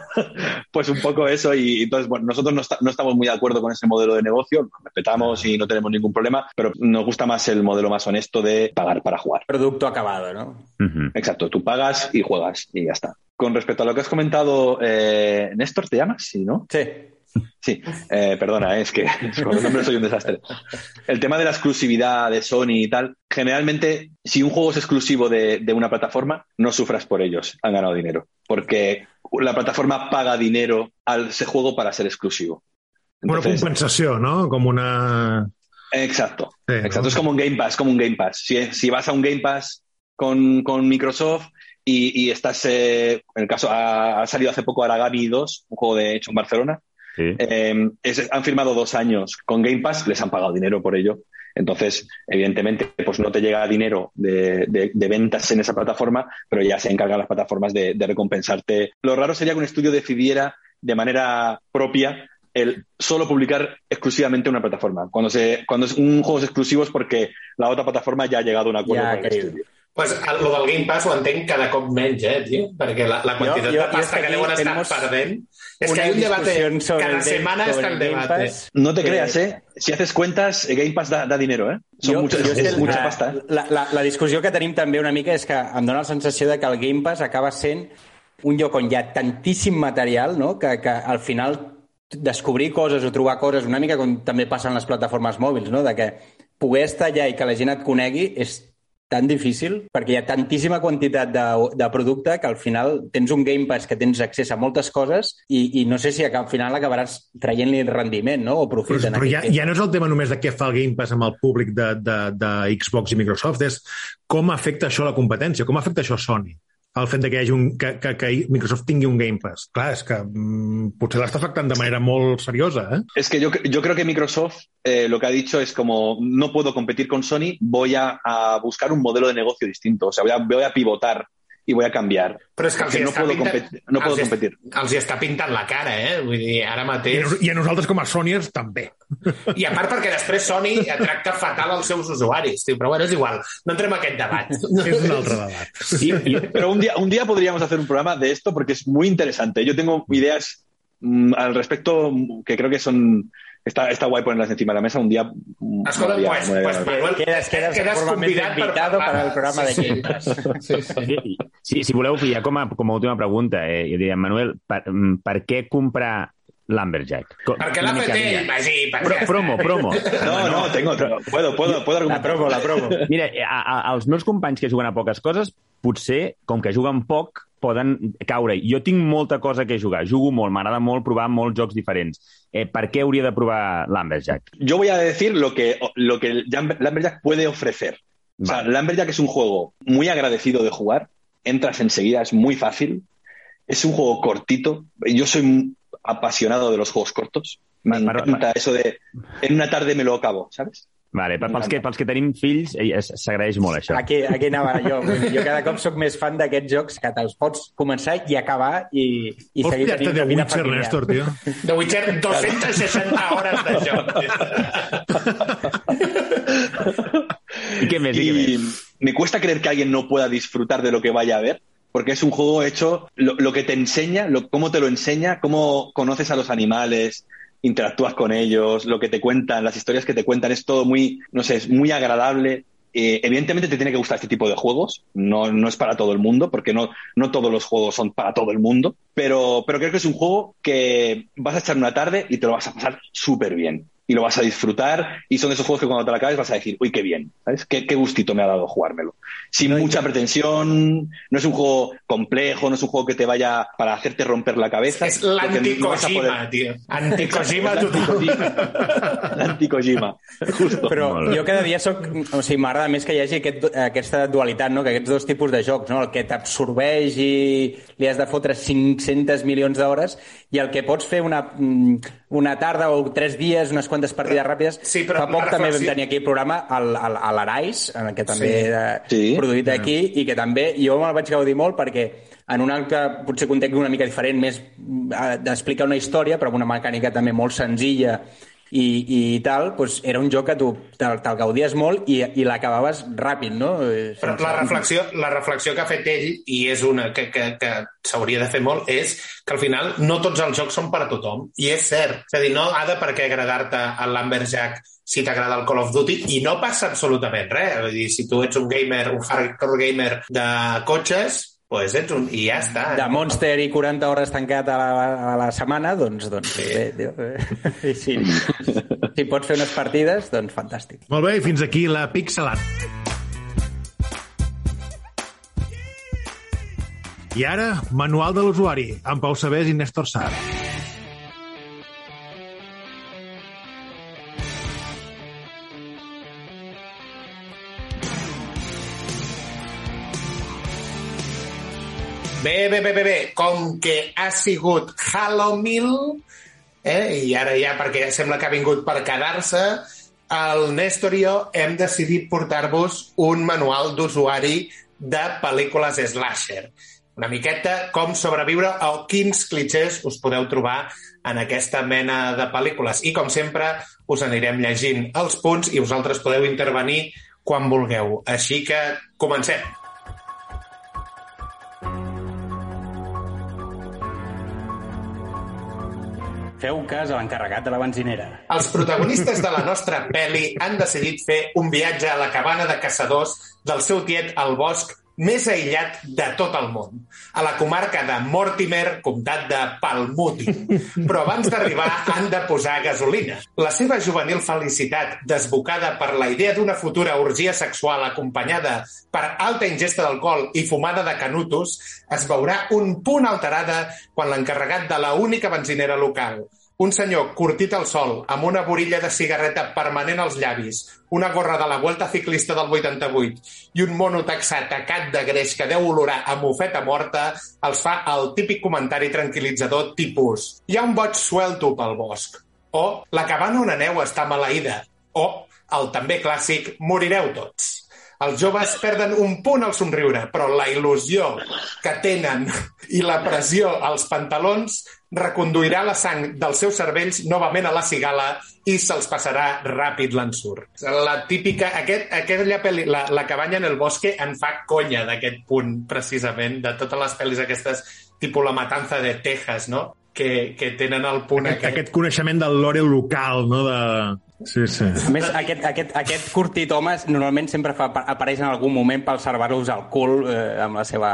Pues un poco eso y entonces, bueno, nosotros no, está- no estamos muy de acuerdo con ese modelo de negocio, lo respetamos y no tenemos ningún problema, pero nos gusta más el modelo más honesto de pagar para jugar. Producto acabado, ¿no? Exacto, tú pagas y juegas y ya está. Con respecto a lo que has comentado, eh, Néstor, ¿te llamas? Sí, ¿no? Sí. Sí, eh, perdona, eh, es que con los nombres soy un desastre. El tema de la exclusividad de Sony y tal, generalmente, si un juego es exclusivo de, de una plataforma, no sufras por ellos, han ganado dinero, porque la plataforma paga dinero al ese juego para ser exclusivo. Una Entonces, compensació, no? Com una... exacto, Sí, exacto. ¿no? Es como un Game Pass, como un Game Pass. Si, si vas a un Game Pass con, con Microsoft y, y estás, eh, en el caso, ha, ha salido hace poco Aragami 2, un juego de hecho en Barcelona, Sí. Eh, es- han firmado dos años con Game Pass, les han pagado dinero por ello. Entonces, evidentemente, pues no te llega dinero de, de- de ventas en esa plataforma, pero ya se encargan las plataformas de, de recompensarte. Lo raro sería que un estudio decidiera de manera propia el solo publicar exclusivamente una plataforma. Cuando, se, cuando es un juego es exclusivo es porque la otra plataforma ya ha llegado a un acuerdo Ja, con el querido. estudio. Pues el, lo del Game Pass ho entenc cada cop menys, eh, tio? Perquè la, la quantitat jo- de jo pasta és que que deuen estar tenemos perdent... És que hay un debate... sobre Cada el semana sobre está el Game debate. Pass. No te que- creas, ¿eh? Si haces cuentas, Game Pass da, da dinero, ¿eh? Son Jo- muchas- jo és es que mucha la- pasta. ¿eh? La, la, la discussió que tenim també una mica és que em dóna la sensació de que el Game Pass acaba sent un lloc on hi ha tantíssim material no? que, que al final descobrir coses o trobar coses, una mica com també passa en les plataformes mòbils, no? de que poder estar allà i que la gent et conegui és tan difícil perquè hi ha tantíssima quantitat de, de producte que al final tens un Game Pass que tens accés a moltes coses i, i no sé si al final acabaràs traient-li rendiment no? o profit. Però, però ja, ja no és el tema només de què fa el Game Pass amb el públic de, de, de Xbox i Microsoft, és com afecta això a la competència, com afecta això a Sony el fet que, hi un, que, que, que Microsoft tingui un Game Pass. Clar, és que mm, potser l'està afectant de manera molt seriosa, eh? Es que yo, yo creo que Microsoft eh, lo que ha dicho es como no puedo competir con Sony, voy a, a buscar un modelo de negocio distinto. O sea, voy a, voy a pivotar y voy a cambiar. Però és que els Que no puedo pintant... competir- no puedo els competir. Els hi està pintant la cara, eh? Vull dir, ara I, mateix... a nos- I a nosaltres com a Sonyers també. I a part perquè després Sony tracta fatal els seus usuaris, tio. però bueno, és igual, no entrem en aquest debat. És un altre debat. Y- pero un día, un día podríamos hacer un programa de esto porque es muy interesante. Yo tengo ideas mm, al respecto mm, que creo que son... Está, está guay ponerlas encima de la mesa. Un día... Escolta, pues, pues Manuel, convidat invitado para el programa de Sí, sí. Game Pass. Sí, sí. Sí, si voleu, ja com a, com a última pregunta, eh, jo diria, Manuel, per, mm, per què comprar ell, mira. Magí, perquè... Pro, promo, promo. No, no, tengo, tengo- puedo, puedo, puedo La promo, la promo. Mira, a, a, als meus companys que juguen a poques coses, potser, com que juguen poc, poden caure. Jo tinc molta cosa que jugar, jugo molt, m'agrada molt provar molts jocs diferents. Eh, per què hauria de provar l'Amberjack? Yo voy a decir lo que, lo que Lumberjack puede ofrecer. O sea, Vale. Lumberjack es un juego muy agradecido de jugar, entras enseguida, es muy fácil, es un juego cortito. Yo soy apasionado de los juegos cortos. Me Vale, encanta eso de en una tarde me lo acabo, ¿sabes? Vale, per- pels, que, pels que tenim fills, es- s'agraeix molt això. Aquí, aquí anava jo. Jo cada cop sóc més fan d'aquests jocs que te'ls pots començar i acabar i, i Vols seguir pillar-te tenint una vida Witcher, familiar. Néstor, tio? The Witcher, 260 hores de joc. I què més, i què Y més? me cuesta creer que alguien no pueda disfrutar de lo que vaya a ver, porque es un juego hecho, lo, lo que te enseña, lo, cómo te lo enseña, cómo conoces a los animales, interactúas con ellos, lo que te cuentan, las historias que te cuentan, es todo muy, no sé, es muy agradable. Eh, evidentemente te tiene que gustar este tipo de juegos, no, no es para todo el mundo, porque no, no todos los juegos son para todo el mundo, pero, pero creo que es un juego que vas a echar una tarde y te lo vas a pasar súper bien. Y lo vas a disfrutar, y son de esos juegos que cuando te lo acabes vas a decir, uy, qué bien, ¿sabes? Qué, qué gustito me ha dado jugármelo. Sin mucha pretensión, no es un juego complejo, no es un juego que te vaya para hacerte romper la cabeza. És porque no vas a l'anticojima, poder- tio. Anticojima És total. l'anticojima. L'anticojima, justo. Però jo cada dia soc... O sigui, m'agrada més que hi hagi aquest, aquesta dualitat, no? que aquests dos tipus de jocs, no? el que t'absorbeix i li has de fotre 500 milions d'hores i el que pots fer una, mm, una tarda o tres dies, unes quantes partides ràpides. Sí, però Fa poc també vam tenir aquí el programa al, al, a l'Arais, en el que també Sí. era Sí. produït aquí, i que també jo me'l vaig gaudir molt perquè en un altre, potser context una mica diferent, més eh, d'explicar una història, però amb una mecànica també molt senzilla i, i tal, doncs era un joc que tu te'l te gaudies molt i, i l'acabaves ràpid, no? Eh, Però la reflexió, la reflexió que ha fet ell, i és una que, que, que s'hauria de fer molt, és que al final no tots els jocs són per a tothom. I és cert. És a dir, no ha de per què agradar-te el Lumberjack si t'agrada el Call of Duty, i no passa absolutament res. Vull dir, si tu ets un gamer, un hardcore gamer de cotxes, pues ets un... i ja està. de Monster i 40 hores tancat a la, a la setmana, doncs, doncs sí. bé, tio, eh, i si, si pots fer unes partides, doncs fantàstic. Molt bé, i fins aquí la Pixelat. I ara, manual de l'usuari, amb Pau Sabés i Néstor Sar. Bé, bé, bé, bé, bé. Com que ha sigut Halloween, eh, i ara ja, perquè sembla que ha vingut per quedar-se, el Néstor i jo hem decidit portar-vos un manual d'usuari de pel·lícules slasher. una miqueta com sobreviure o quins clichés us podeu trobar en aquesta mena de pel·lícules. I, com sempre, us anirem llegint els punts i vosaltres podeu intervenir quan vulgueu. Així que comencem. Feu cas a l'encarregat de la benzinera. Els protagonistes de la nostra pel·li han decidit fer un viatge a la cabana de caçadors del seu tiet al bosc més aïllat de tot el món, a la comarca de Mortimer, comtat de Palmuti. Però abans d'arribar han de posar gasolina. La seva juvenil felicitat, desbocada per la idea d'una futura orgia sexual acompanyada per alta ingesta d'alcohol i fumada de canutos, es veurà un punt alterada quan l'encarregat de la única benzinera local, un senyor curtit al sol, amb una borilla de cigarreta permanent als llavis, una gorra de la Vuelta Ciclista del 88 i un mono texà tacat de greix que deu olorar a mofeta morta, els fa el típic comentari tranquil·litzador tipus «Hi ha un boig suelto pel bosc» o «La cabana on aneu està maleïda» o el també clàssic «Morireu tots». Els joves perden un punt al somriure, però la il·lusió que tenen i la pressió als pantalons reconduirà la sang dels seus cervells novament a la cigala i se'ls passarà ràpid l'ensurt. La típica... Aquest, aquella pel·li, la, la cabanya en el bosque en fa conya d'aquest punt, precisament, de totes les pel·lis aquestes, tipus La matanza de Texas, no? Que, que tenen el punt Aquest, aquest. aquest coneixement del lore local, no? De... Sí, sí. A més, aquest, aquest, aquest curtit home normalment sempre fa, apareix en algun moment per salvar-los al cul eh, amb la seva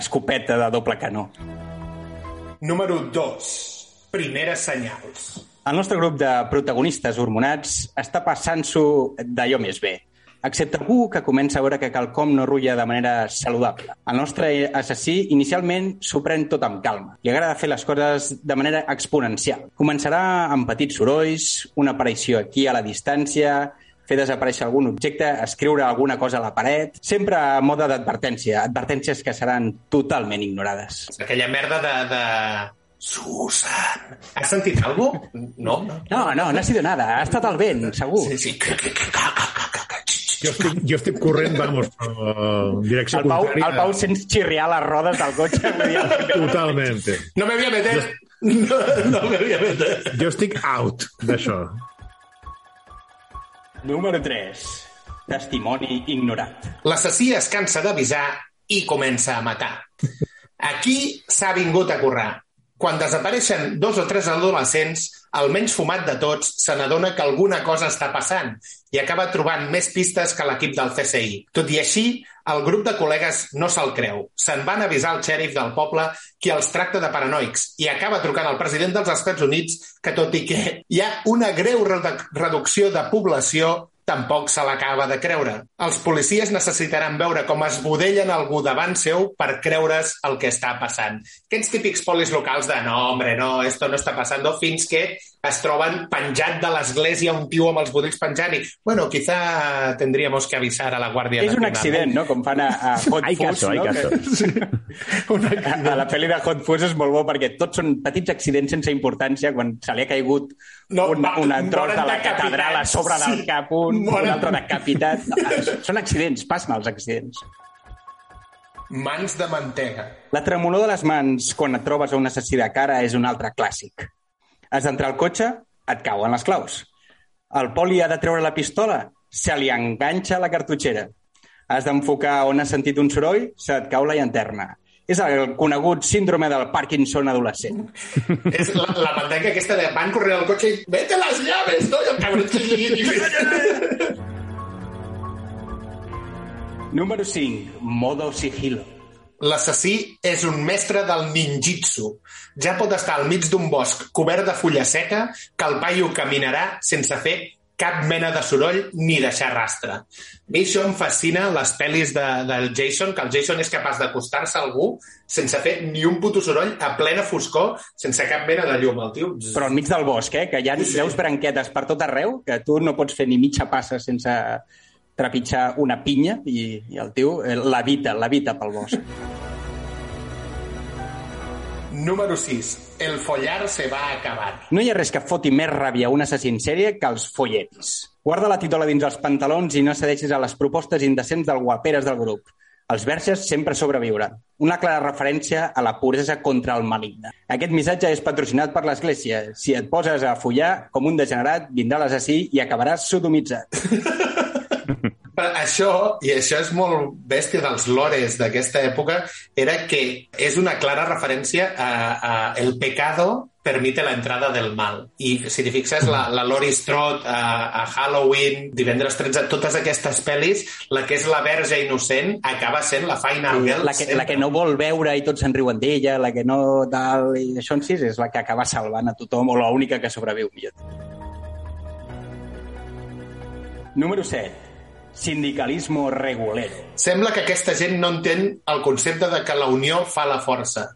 escopeta de doble canó. Número 2. Primeres senyals. El nostre grup de protagonistes hormonats està passant-s'ho d'allò més bé, excepte algú que comença a veure que quelcom no rulla de manera saludable. El nostre assassí inicialment s'ho pren tot amb calma. Li agrada fer les coses de manera exponencial. Començarà amb petits sorolls, una aparició aquí a la distància, fer desaparèixer algun objecte, escriure alguna cosa a la paret, sempre a mode d'advertència, advertències que seran totalment ignorades. Aquella merda de... de... Susan! Has sentit alguna cosa? No? no. No, no, no ha sido nada, ha estat el vent, segur. Sí, sí. Jo estic, jo estic corrent, vamos, en direcció El Pau, contrària. el Pau sents xirriar les rodes del cotxe. Totalmente. No me voy a meter. No, no me voy a meter. Jo estic out d'això. Número 3. Testimoni ignorat. L'assassí es cansa d'avisar i comença a matar. Aquí s'ha vingut a currar. Quan desapareixen dos o tres adolescents, el menys fumat de tots se n'adona que alguna cosa està passant i acaba trobant més pistes que l'equip del CSI. Tot i així, el grup de col·legues no se'l creu. Se'n van avisar el xèrif del poble qui els tracta de paranoics i acaba trucant al president dels Estats Units que, tot i que hi ha una greu redu- reducció de població, tampoc se l'acaba de creure. Els policies necessitaran veure com es budellen algú davant seu per creure's el que està passant. Aquests típics polis locals de no, hombre, no, esto no està passant, fins que es troben penjat de l'església un tio amb els budells penjant i, bueno, quizá tendríamos que avisar a la Guàrdia És un Nacional. accident, no? Com fan a, a Hot Hay Fuzz, caso, hay no? caso. Un Que- A, a la pel·li de Hot Fuzz és molt bo perquè tots són petits accidents sense importància quan se li ha caigut No, un, va- una tros de la catedral a sobre del Sí. cap, un, un Moren. altre decapitat. No, són accidents, passen els accidents. Mans de mantega. La tremolor de les mans quan et trobes a un assassí de cara és un altre clàssic. Has d'entrar al cotxe, et cauen les claus. El poli ha de treure la pistola, se li enganxa la cartutxera. Has d'enfocar on has sentit un soroll, se't cau la llanterna. És el conegut síndrome del Parkinson adolescent. És la, la mantega aquesta de van corrent al cotxe i vete las llaves, no? I el cabrón... Número 5. Modo sigilo. L'assassí és un mestre del ninjitsu. Ja pot estar al mig d'un bosc cobert de fulla seca que el paio caminarà sense fer cap mena de soroll ni deixar rastre. A mi això em fascina les pel·lis de, del Jason, que el Jason és capaç d'acostar-se a algú sense fer ni un puto soroll, a plena foscor, sense cap mena de llum. El tio... Però al mig del bosc, eh? Que hi ha veus branquetes per tot arreu, que tu no pots fer ni mitja passa sense trepitjar una pinya i, i el tio eh, l'evita, l'evita pel bosc. Número 6. El follar se va a acabar. No hi ha res que foti més ràbia a un assassí en sèrie que els folletis. Guarda la titola dins els pantalons i no cedeixis a les propostes indecents del guaperes del grup. Els verges sempre sobreviuran. Una clara referència a la puresa contra el maligne. Aquest missatge és patrocinat per l'Església. Si et poses a follar com un degenerat, vindrà l'assassí i acabaràs sodomitzat. Però això, i això és molt bèstia dels lores d'aquesta època, era que és una clara referència a, a el pecado permite la entrada del mal. I si t'hi fixes, la, la Laurie Strode a, a Halloween, divendres 13, totes aquestes pel·lis, la que és la verge innocent acaba sent la final girl. La que, la que no vol veure i tots se'n riuen d'ella, la que no tal, i això en si és la que acaba salvant a tothom, o l'única que sobreviu, millor. Número 7. Sindicalismo regulero. Sembla que aquesta gent no entén el concepte de que la unió fa la força.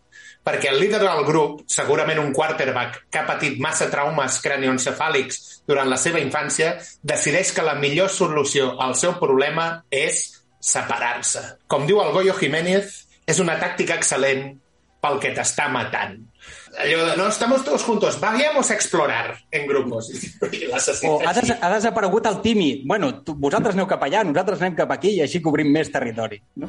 Perquè el líder del grup, segurament un quarterback que ha patit massa traumes cranioencefàlics durant la seva infància, decideix que la millor solució al seu problema és separar-se. Com diu el Goyo Jiménez, és una tàctica excel·lent pel que t'està matant. Allò de, no, estamos todos juntos, vayamos a explorar en grupos. O ha, des ha desaparegut el tímid. Bueno, tu, vosaltres aneu cap allà, nosaltres anem cap aquí i així cobrim més territori. No?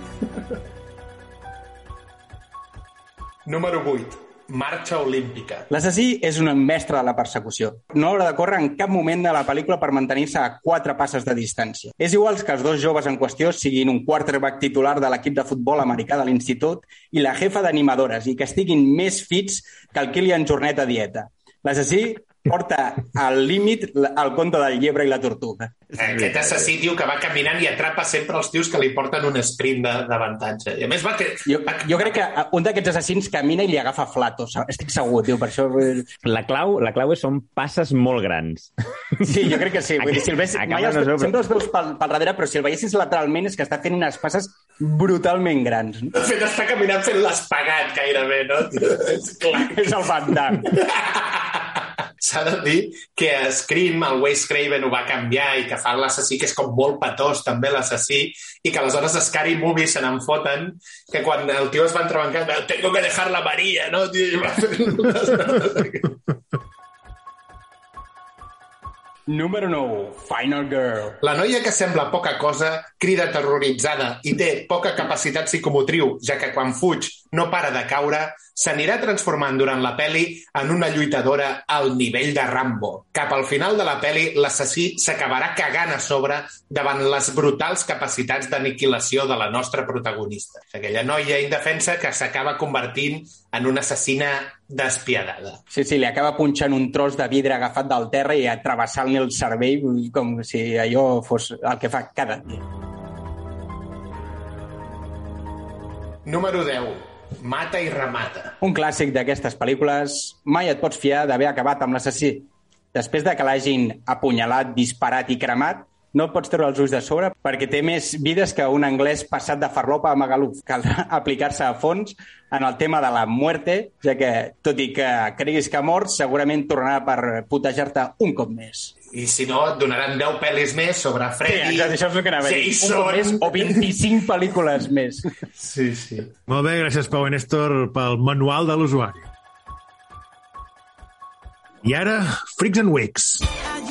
Número 8. Marxa olímpica. L'assassí és un mestre de la persecució. No haurà de córrer en cap moment de la pel·lícula per mantenir-se a quatre passes de distància. És igual que els dos joves en qüestió siguin un quarterback titular de l'equip de futbol americà de l'institut i la jefa d'animadores i que estiguin més fits que el Kilian Jornet a dieta. L'assassí porta al límit el conte del llebre i la tortuga. Aquest assassí diu que va caminant i atrapa sempre els tios que li porten un sprint de- d'avantatge. I a més va... Que... Jo, jo crec que un d'aquests assassins camina i li agafa flato, estic segur, tio, per això... La clau, la clau és són passes molt grans. Sí, jo crec que sí. Vull dir, si el ves, Acaba mai els, no sempre els veus pel, pel darrere, però si el veiessis lateralment és que està fent unes passes brutalment grans. De fet, està caminant fent l'espagat gairebé, no? És clar. És el Van Damme. S'ha de dir que a Scream el Wes Craven ho va canviar i que fa l'assassí, que és com molt patós també l'assassí, i que aleshores a Scary Movie se n'en foten, que quan el tio es va entrebancar, tengo que dejar la Maria, no? Tio, i va fer Número 9. Final Girl. La noia que sembla poca cosa crida terroritzada i té poca capacitat psicomotriu, ja que quan fuig no para de caure, s'anirà transformant durant la peli en una lluitadora al nivell de Rambo. Cap al final de la peli, l'assassí s'acabarà cagant a sobre davant les brutals capacitats d'aniquilació de la nostra protagonista. Aquella noia indefensa que s'acaba convertint en una assassina despiadada. Sí, sí, li acaba punxant un tros de vidre agafat del terra i atrevessant-li el cervell com si allò fos el que fa cada dia. Número 10. Mata i remata. Un clàssic d'aquestes pel·lícules, mai et pots fiar d'haver acabat amb l'assassí. Després de que l'hagin apunyalat, disparat i cremat, no et pots treure els ulls de sobre perquè té més vides que un anglès passat de farlopa a Magaluf. Caldrà aplicar-se a fons en el tema de la muerte, ja que, tot i que creguis que ha mort, segurament tornarà per putejar-te un cop més. I si no, et donaran 10 pel·lis més sobre Freddy, exacte, això és el que anava a dir. Més Jason... o 25 pel·lícules més. Sí, sí. Molt bé, gràcies, Pau i Néstor, pel manual de l'usuari. I ara, Freaks and slam.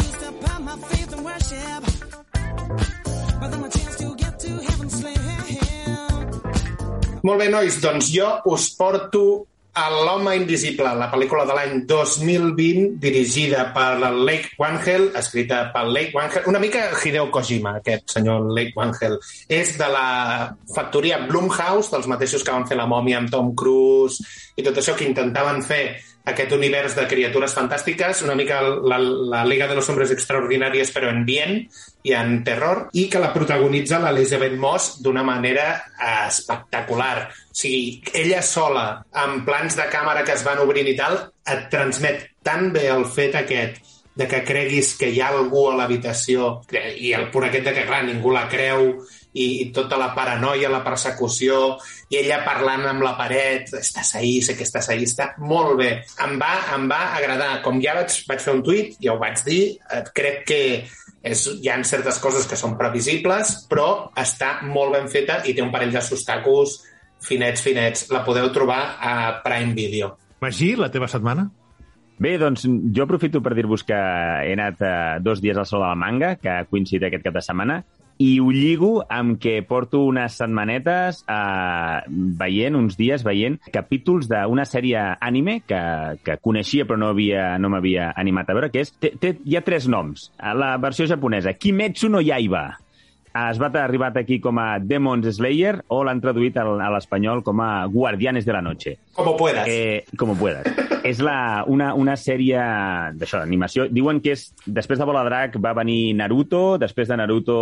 Molt bé, nois, doncs jo us porto a L'home invisible, la pel·lícula de l'any 2020, dirigida per la Lake Wangel, escrita per Lake Wangel, una mica Hideo Kojima, aquest senyor Lake Wangel. És de la factoria Blumhouse, dels mateixos que van fer la mòmia amb Tom Cruise i tot això que intentaven fer aquest univers de criatures fantàstiques, una mica la, la Liga de los Hombres Extraordinàries, però en bien i en terror, i que la protagonitza l'Elizabeth Moss d'una manera eh, espectacular. O sigui, ella sola, amb plans de càmera que es van obrint i tal, et transmet tan bé el fet aquest de que creguis que hi ha algú a l'habitació i el pur aquest de que, clar, ningú la creu i, i tota la paranoia, la persecució i ella parlant amb la paret estàs ahí, sé que estàs ahí, està molt bé. Em va, em va agradar. Com ja vaig, vaig fer un tuit, ja ho vaig dir eh, crec que és, hi ha certes coses que són previsibles però està molt ben feta i té un parell de sostacos finets, finets. La podeu trobar a Prime Video. Magí, la teva setmana? Bé, doncs jo aprofito per dir-vos que he anat eh, dos dies al Sol de la Manga, que ha coincidit aquest cap de setmana, i ho lligo amb que porto unes setmanetes eh, veient, uns dies veient, capítols d'una sèrie ànime que, que coneixia però no havia no m'havia animat a veure, que és... Té, té, hi ha tres noms. A La versió japonesa, Kimetsu no Yaiba. Es va arribat aquí com a Demon Slayer o l'han traduït al- a l'espanyol com a Guardianes de la Noche. Como puedas. Eh, com puedas. És la, una, una sèrie d'això, d'animació. Diuen que és, després de Bola Drac va venir Naruto, després de Naruto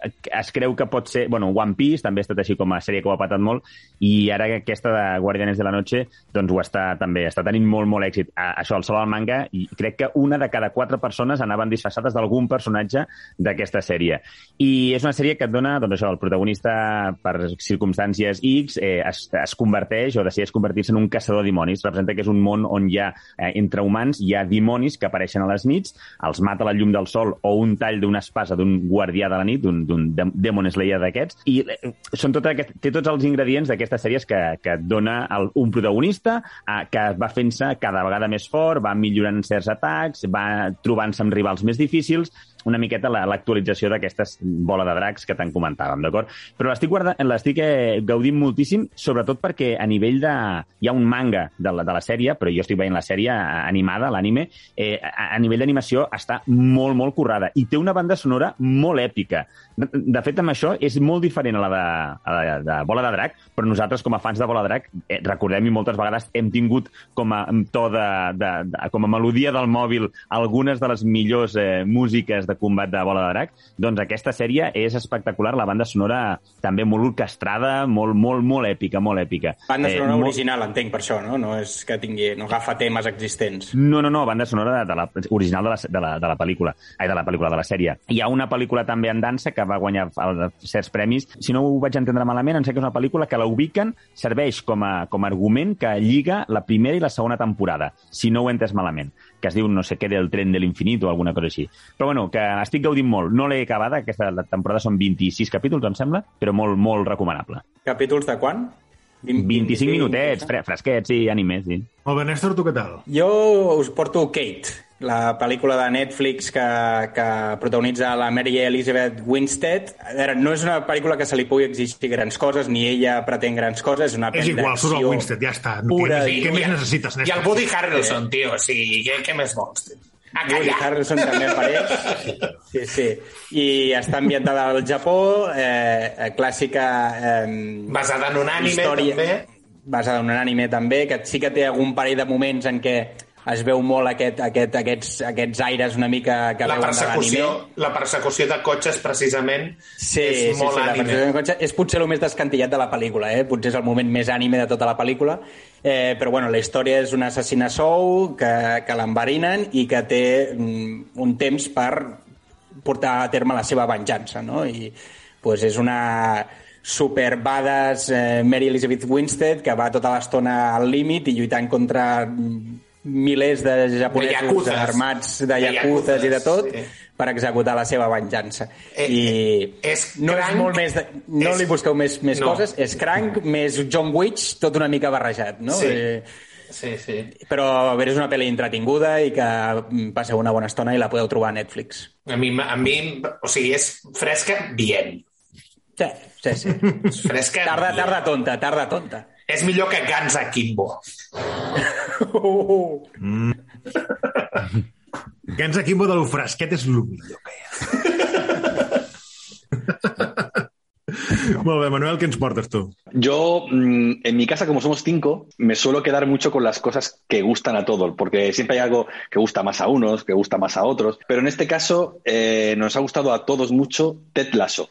es creu que pot ser... Bueno, One Piece també ha estat així com a sèrie que ho ha patat molt i ara aquesta de Guardianes de la Noche doncs ho està també, està tenint molt, molt èxit. A, això, el sol al manga, i crec que una de cada quatre persones anaven disfressades d'algun personatge d'aquesta sèrie. I és una sèrie que et dona, doncs això, el protagonista per circumstàncies X eh, es, es converteix o decideix convertir-se en un caçador de dimonis. Representa que és un món on hi ha, eh, entre humans, hi ha dimonis que apareixen a les nits, els mata la llum del sol o un tall d'una espasa d'un guardià de la nit, d'un d'un dem- Demon Slayer d'aquests, i eh, són tot aquest, té tots els ingredients d'aquestes sèries que, que et dona el, un protagonista eh, que va fent-se cada vegada més fort, va millorant certs atacs, va trobant-se amb rivals més difícils, una miqueta la- l'actualització d'aquestes bola de dracs que tant comentàvem, d'acord? Però l'estic eh, gaudint moltíssim, sobretot perquè a nivell de... Hi ha un manga de la, de la sèrie, però jo estic veient la sèrie animada, l'anime, eh, a, a nivell d'animació està molt, molt currada i té una banda sonora molt èpica. De, de fet, amb això és molt diferent a la de, a la de Bola de Drac, però nosaltres, com a fans de Bola de Drac, eh, recordem i moltes vegades hem tingut com a to de, de, de, com a melodia del mòbil algunes de les millors eh, músiques de combat de Bola de Drac, doncs aquesta sèrie és espectacular, la banda sonora també molt orquestrada, molt, molt, molt èpica, molt èpica. Banda sonora molt- original, entenc, per això, no? No és que tingui... No agafa temes existents. No, no, no, banda sonora de, de la, original de la, de, la, de la pel·lícula, ai, de la pel·lícula, de la sèrie. Hi ha una pel·lícula també en dansa que va guanyar el, certs premis. Si no ho vaig entendre malament, em sé que és una pel·lícula que la ubiquen, serveix com a, com a argument que lliga la primera i la segona temporada, si no ho he entès malament, que es diu no sé què del tren de l'infinit o alguna cosa així. Però bueno, que estic gaudint molt. No l'he acabada, aquesta la temporada són 26 capítols, em sembla, però molt, molt recomanable. Capítols de quan? 20, 25 minutets, fre fresquets i animes, sí. Molt bé, Néstor, tu què tal? Jo us porto Kate, la pel·lícula de Netflix que, que protagonitza la Mary Elizabeth Winstead. A veure, no és una pel·lícula que se li pugui exigir grans coses, ni ella pretén grans coses, és una És pel·lícula igual, surt el Winstead, ja està. Pura, què, i- què I més necessites, I Néstor? el Woody Harrelson, tio, o sigui, què, què més vols? tio? A Woody. Harrelson també apareix. Sí, sí. I està ambientada al Japó, eh, clàssica... Eh, Basada en un anime, també. Basada en un anime, també, que sí que té algun parell de moments en què es veu molt aquest, aquest, aquests, aquests aires una mica que La veuen de persecució, l'anime. la persecució de cotxes, precisament, Sí, és sí, molt sí, la anime. persecució de cotxe és potser el més descantillat de la pel·lícula, eh? potser és el moment més ànime de tota la pel·lícula, eh, però bueno, la història és un assassina sou que, que l'enverinen i que té mm, un temps per portar a terme la seva venjança, no? I pues, és una super badass eh, Mary Elizabeth Winstead que va tota l'estona al límit i lluitant contra mm, milers de japonesos yakuzes. armats de De yakuzes i de tot sí. per executar la seva venjança. Eh, I és no cranc, és molt més... De... No és- li busqueu més, més No. coses. És cranc, més John Witch, tot una mica barrejat, no? Sí. Eh, Sí, sí. però a veure, és una pel·li entretinguda i que passeu una bona estona i la podeu trobar a Netflix. A mi, a mi o sigui, és fresca, bien. Sí, sí, sí. És fresca, tarda, bien. tarda tonta, tarda tonta. És millor que Guns Akimbo. Gens Akimbo de lo fresquet és el millor que hi ha. Molt bé, Manuel, ens portes tu? Yo, mm, en mi casa, como somos cinco, me suelo quedar mucho con las cosas que gustan a todos, porque siempre hay algo que gusta más a unos, que gusta más a otros. Pero en este caso, eh, nos ha gustado a todos mucho Ted Lasso.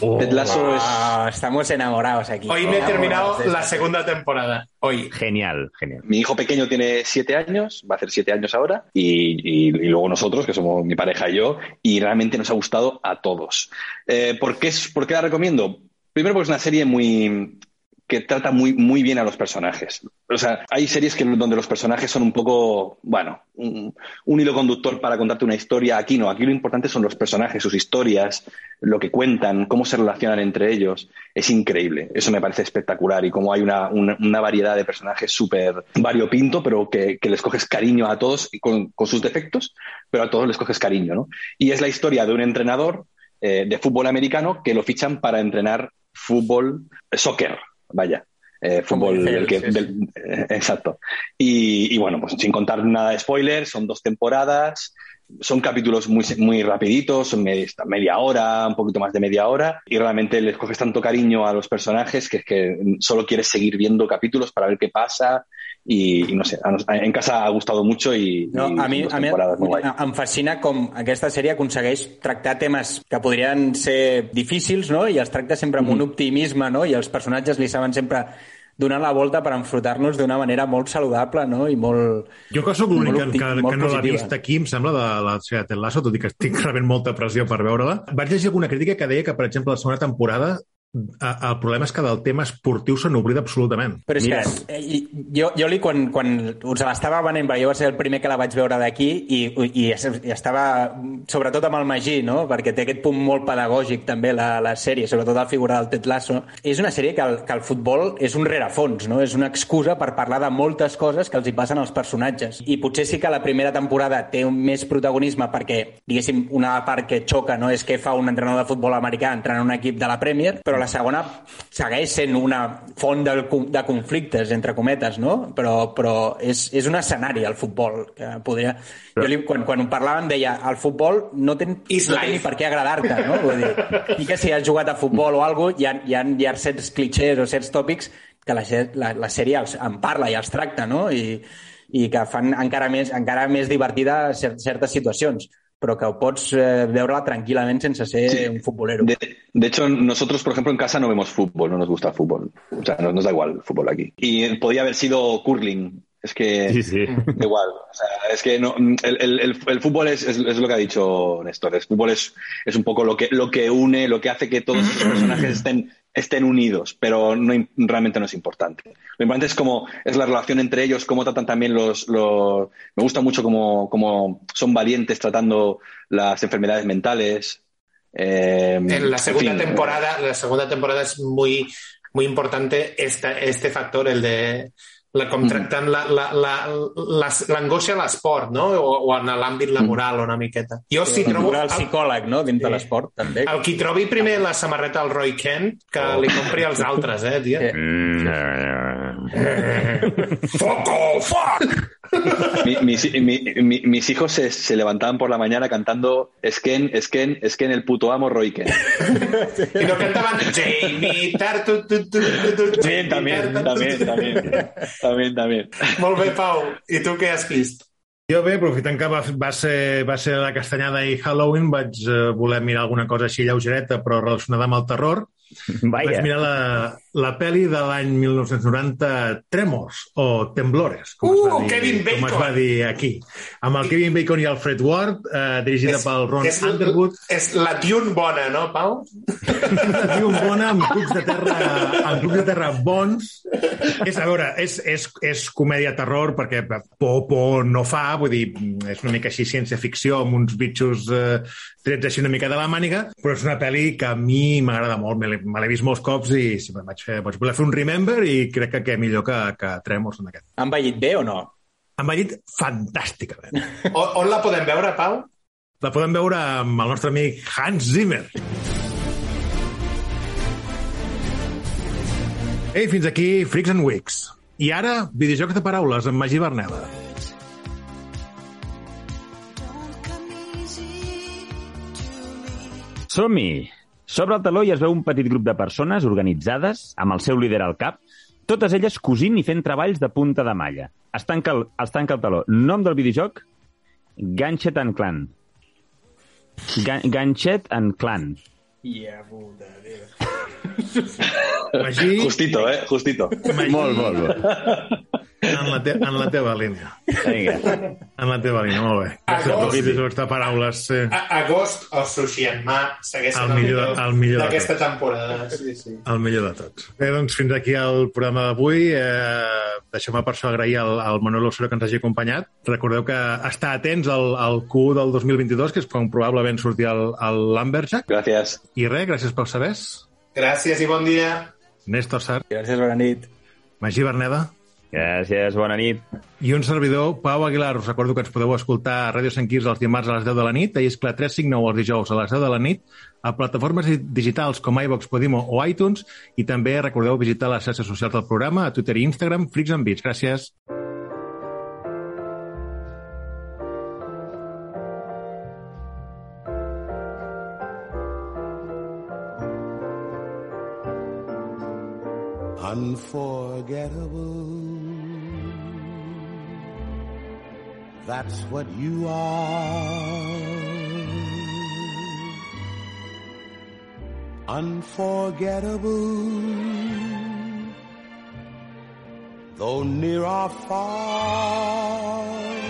Ted Lasso es... Ah, estamos enamorados aquí. Hoy me he terminado la segunda temporada. Hoy. Genial, genial. Mi hijo pequeño tiene siete años, va a hacer siete años ahora, y, y- y luego nosotros, que somos mi pareja y yo, y realmente nos ha gustado a todos. Eh, ¿por, qué es, ¿Por qué la recomiendo? Primero porque es una serie muy que trata muy, muy bien a los personajes. O sea, hay series que, donde los personajes son un poco, bueno, un, hilo conductor para contarte una historia. Aquí no, aquí lo importante son los personajes, sus historias, lo que cuentan, cómo se relacionan entre ellos. Es increíble, eso me parece espectacular y cómo hay una, una, variedad de personajes súper variopinto, pero que, que les coges cariño a todos con, con sus defectos, pero a todos les coges cariño, ¿no? Y es la historia de un entrenador eh, de fútbol americano que lo fichan para entrenar fútbol, eh, soccer, vaya. Eh, fútbol del que- del- eh, exacto. Y, y bueno, pues sin contar nada de spoilers, son dos temporadas, son capítulos muy, muy rapiditos, son media, media hora, un poquito más de media hora, y realmente les coges tanto cariño a los personajes que es que solo quieres seguir viendo capítulos para ver qué pasa, y, y no sé, en casa ha gustado mucho y, No, y a mi, dos a mi guai. em fascina com aquesta sèrie aconsegueix tractar temes que podrien ser difícils, no? I els tracta sempre amb un optimisme, no? I els personatges li saben sempre donar la volta per enfrontar-nos d'una manera molt saludable, no? I molt... Jo que sóc l'únic que, que, que no l'ha vist aquí, em sembla, de la sèrie de Ted Lasso, tot i que estic rebent molta pressió per veure-la. Vaig llegir alguna crítica que deia que, per exemple, la segona temporada el problema és que del tema esportiu se n'oblida absolutament. Però és Mira. que eh, jo, jo li, quan, quan us l'estava venent, perquè jo va ser el primer que la vaig veure d'aquí i, i, i estava, sobretot amb el Magí, no? perquè té aquest punt molt pedagògic també la, la sèrie, sobretot la figura del Ted Lasso. És una sèrie que el, que el futbol és un rerefons, no? és una excusa per parlar de moltes coses que els hi passen als personatges. I potser sí que la primera temporada té un més protagonisme perquè, diguéssim, una part que xoca no? és què fa un entrenador de futbol americà entrant en un equip de la Premier, però la segona segueix sent una font de, de conflictes, entre cometes, no? Però, però és, és un escenari, el futbol, que podria... Jo li, quan, quan ho parlaven deia, el futbol no té, Is no té ni per què agradar-te, no? Vull dir, i que si has jugat a futbol o alguna cosa, hi ha, hi ha, hi ha certs clichés o certs tòpics que la, la, la sèrie els, en parla i els tracta, no? I, i que fan encara més, encara més divertida cer certes situacions però que ho pots eh, veure tranquil·lament sense ser Sí. un futbolero. De, de hecho, nosotros, por ejemplo, en casa no vemos fútbol, no nos gusta el fútbol. O sea, no- nos da igual el fútbol aquí. Y podía haber sido curling. Es que Sí, sí. da igual. O sea, es que no, el, el- el- el fútbol es, es- es lo que ha dicho Néstor. El fútbol es, es un poco lo que, lo que une, lo que hace que todos esos personajes estén, estén unidos, pero no, realmente no es importante. Lo importante es cómo es la relación entre ellos, cómo tratan también los... los me gusta mucho cómo, cómo son valientes tratando las enfermedades mentales. Eh, En la segunda en fin, temporada, la segunda temporada es muy, muy importante esta, este factor, el de la, com tractant la- la- la- la- l'angoixa a l'esport, no? O, o en l'àmbit laboral una miqueta. Jo si Sí, trobo... el psicòleg, no?, dins de Sí. l'esport, també. El qui trobi primer la samarreta al Roy Kent, que li compri als altres, eh, tio? Sí. Foco, fuck! Mi- mis, mi- mi- mis hijos se, se levantaban por la mañana cantando Sken, Sken, Sken, el puto amo, Royken. I no cantaven Jamie Tartu, tu, tu, tu, tu, Jamie también, también, también, también, también. Molt bé, Pau. I tu què has vist? Jo bé, aprofitant que va, va, ser, va ser la castanyada i Halloween, vaig eh, voler mirar alguna cosa així lleugereta, però relacionada amb el terror. Vaig Vaja. mirar la, la pel·li de l'any 1990, Tremors, o Temblores, com, es va Uh, dir, Kevin com es va dir aquí. Amb el Kevin Bacon i Alfred Ward, eh, dirigida pel Ron és, Underwood. és la Dune bona, no, Pau? Diu bona amb clubs de terra, amb clubs de terra bons. És, a veure, és, és, és comèdia-terror perquè por, por no fa, vull dir, és una mica així ciència-ficció amb uns bitxos eh, trets així una mica de la màniga, però és una pel·li que a mi m'agrada molt, me l'he vist molts cops i sí, vaig, fer, vaig voler fer un remember i crec que què millor que, que Tremors en aquest. Han vellit bé o no? Va dir fantàsticament. On, on la podem veure, Pau? La podem veure amb el nostre amic Hans Zimmer. Ei, fins aquí Freaks and Weeks. I ara, videojocs de paraules amb Magí Berneda. Som-hi! Sobre el taló hi es veu un petit grup de persones organitzades, amb el seu líder al cap, totes elles cosint i fent treballs de punta de malla. Es tanca el, es tanca el taló. Nom del videojoc? Ganchet and Clan. Gan Ganchet and Clan. Yeah, puta, Déu. Magí, Justito, eh? Justito. Magí Molt, molt, molt. en, la te en la teva línia. Vinga. En la teva línia, molt bé. Gràcies videojocs de paraules. Sí. A Agost o Sushi en mà segueix El millor de- el millor d'aquesta temporada. Sí, sí. El millor de tots. Bé, doncs fins aquí el programa d'avui. Eh, Deixem-me per això agrair al, al Manuel Osoro que ens hagi acompanyat. Recordeu que està atents al, al Q del 2022, que és quan probablement sortirà el, el Lamberjack. Gracias. I res, gràcies pels sabers. Gràcies i bon dia. Néstor Sart, Gràcies, bona nit. Magí Berneda, Gràcies, bona nit. I un servidor, Pau Aguilar, us recordo que ens podeu escoltar a Ràdio Sant Quirze els dimarts a les 10 de la nit, a Iscla 359 els dijous a les 10 de la nit, a plataformes di- digitals com iVox, Podimo o iTunes, i també recordeu visitar les xarxes socials del programa, a Twitter i Instagram, Freaks and Beats. Gràcies. Unforgettable. That's what you are. Unforgettable. Though near or far.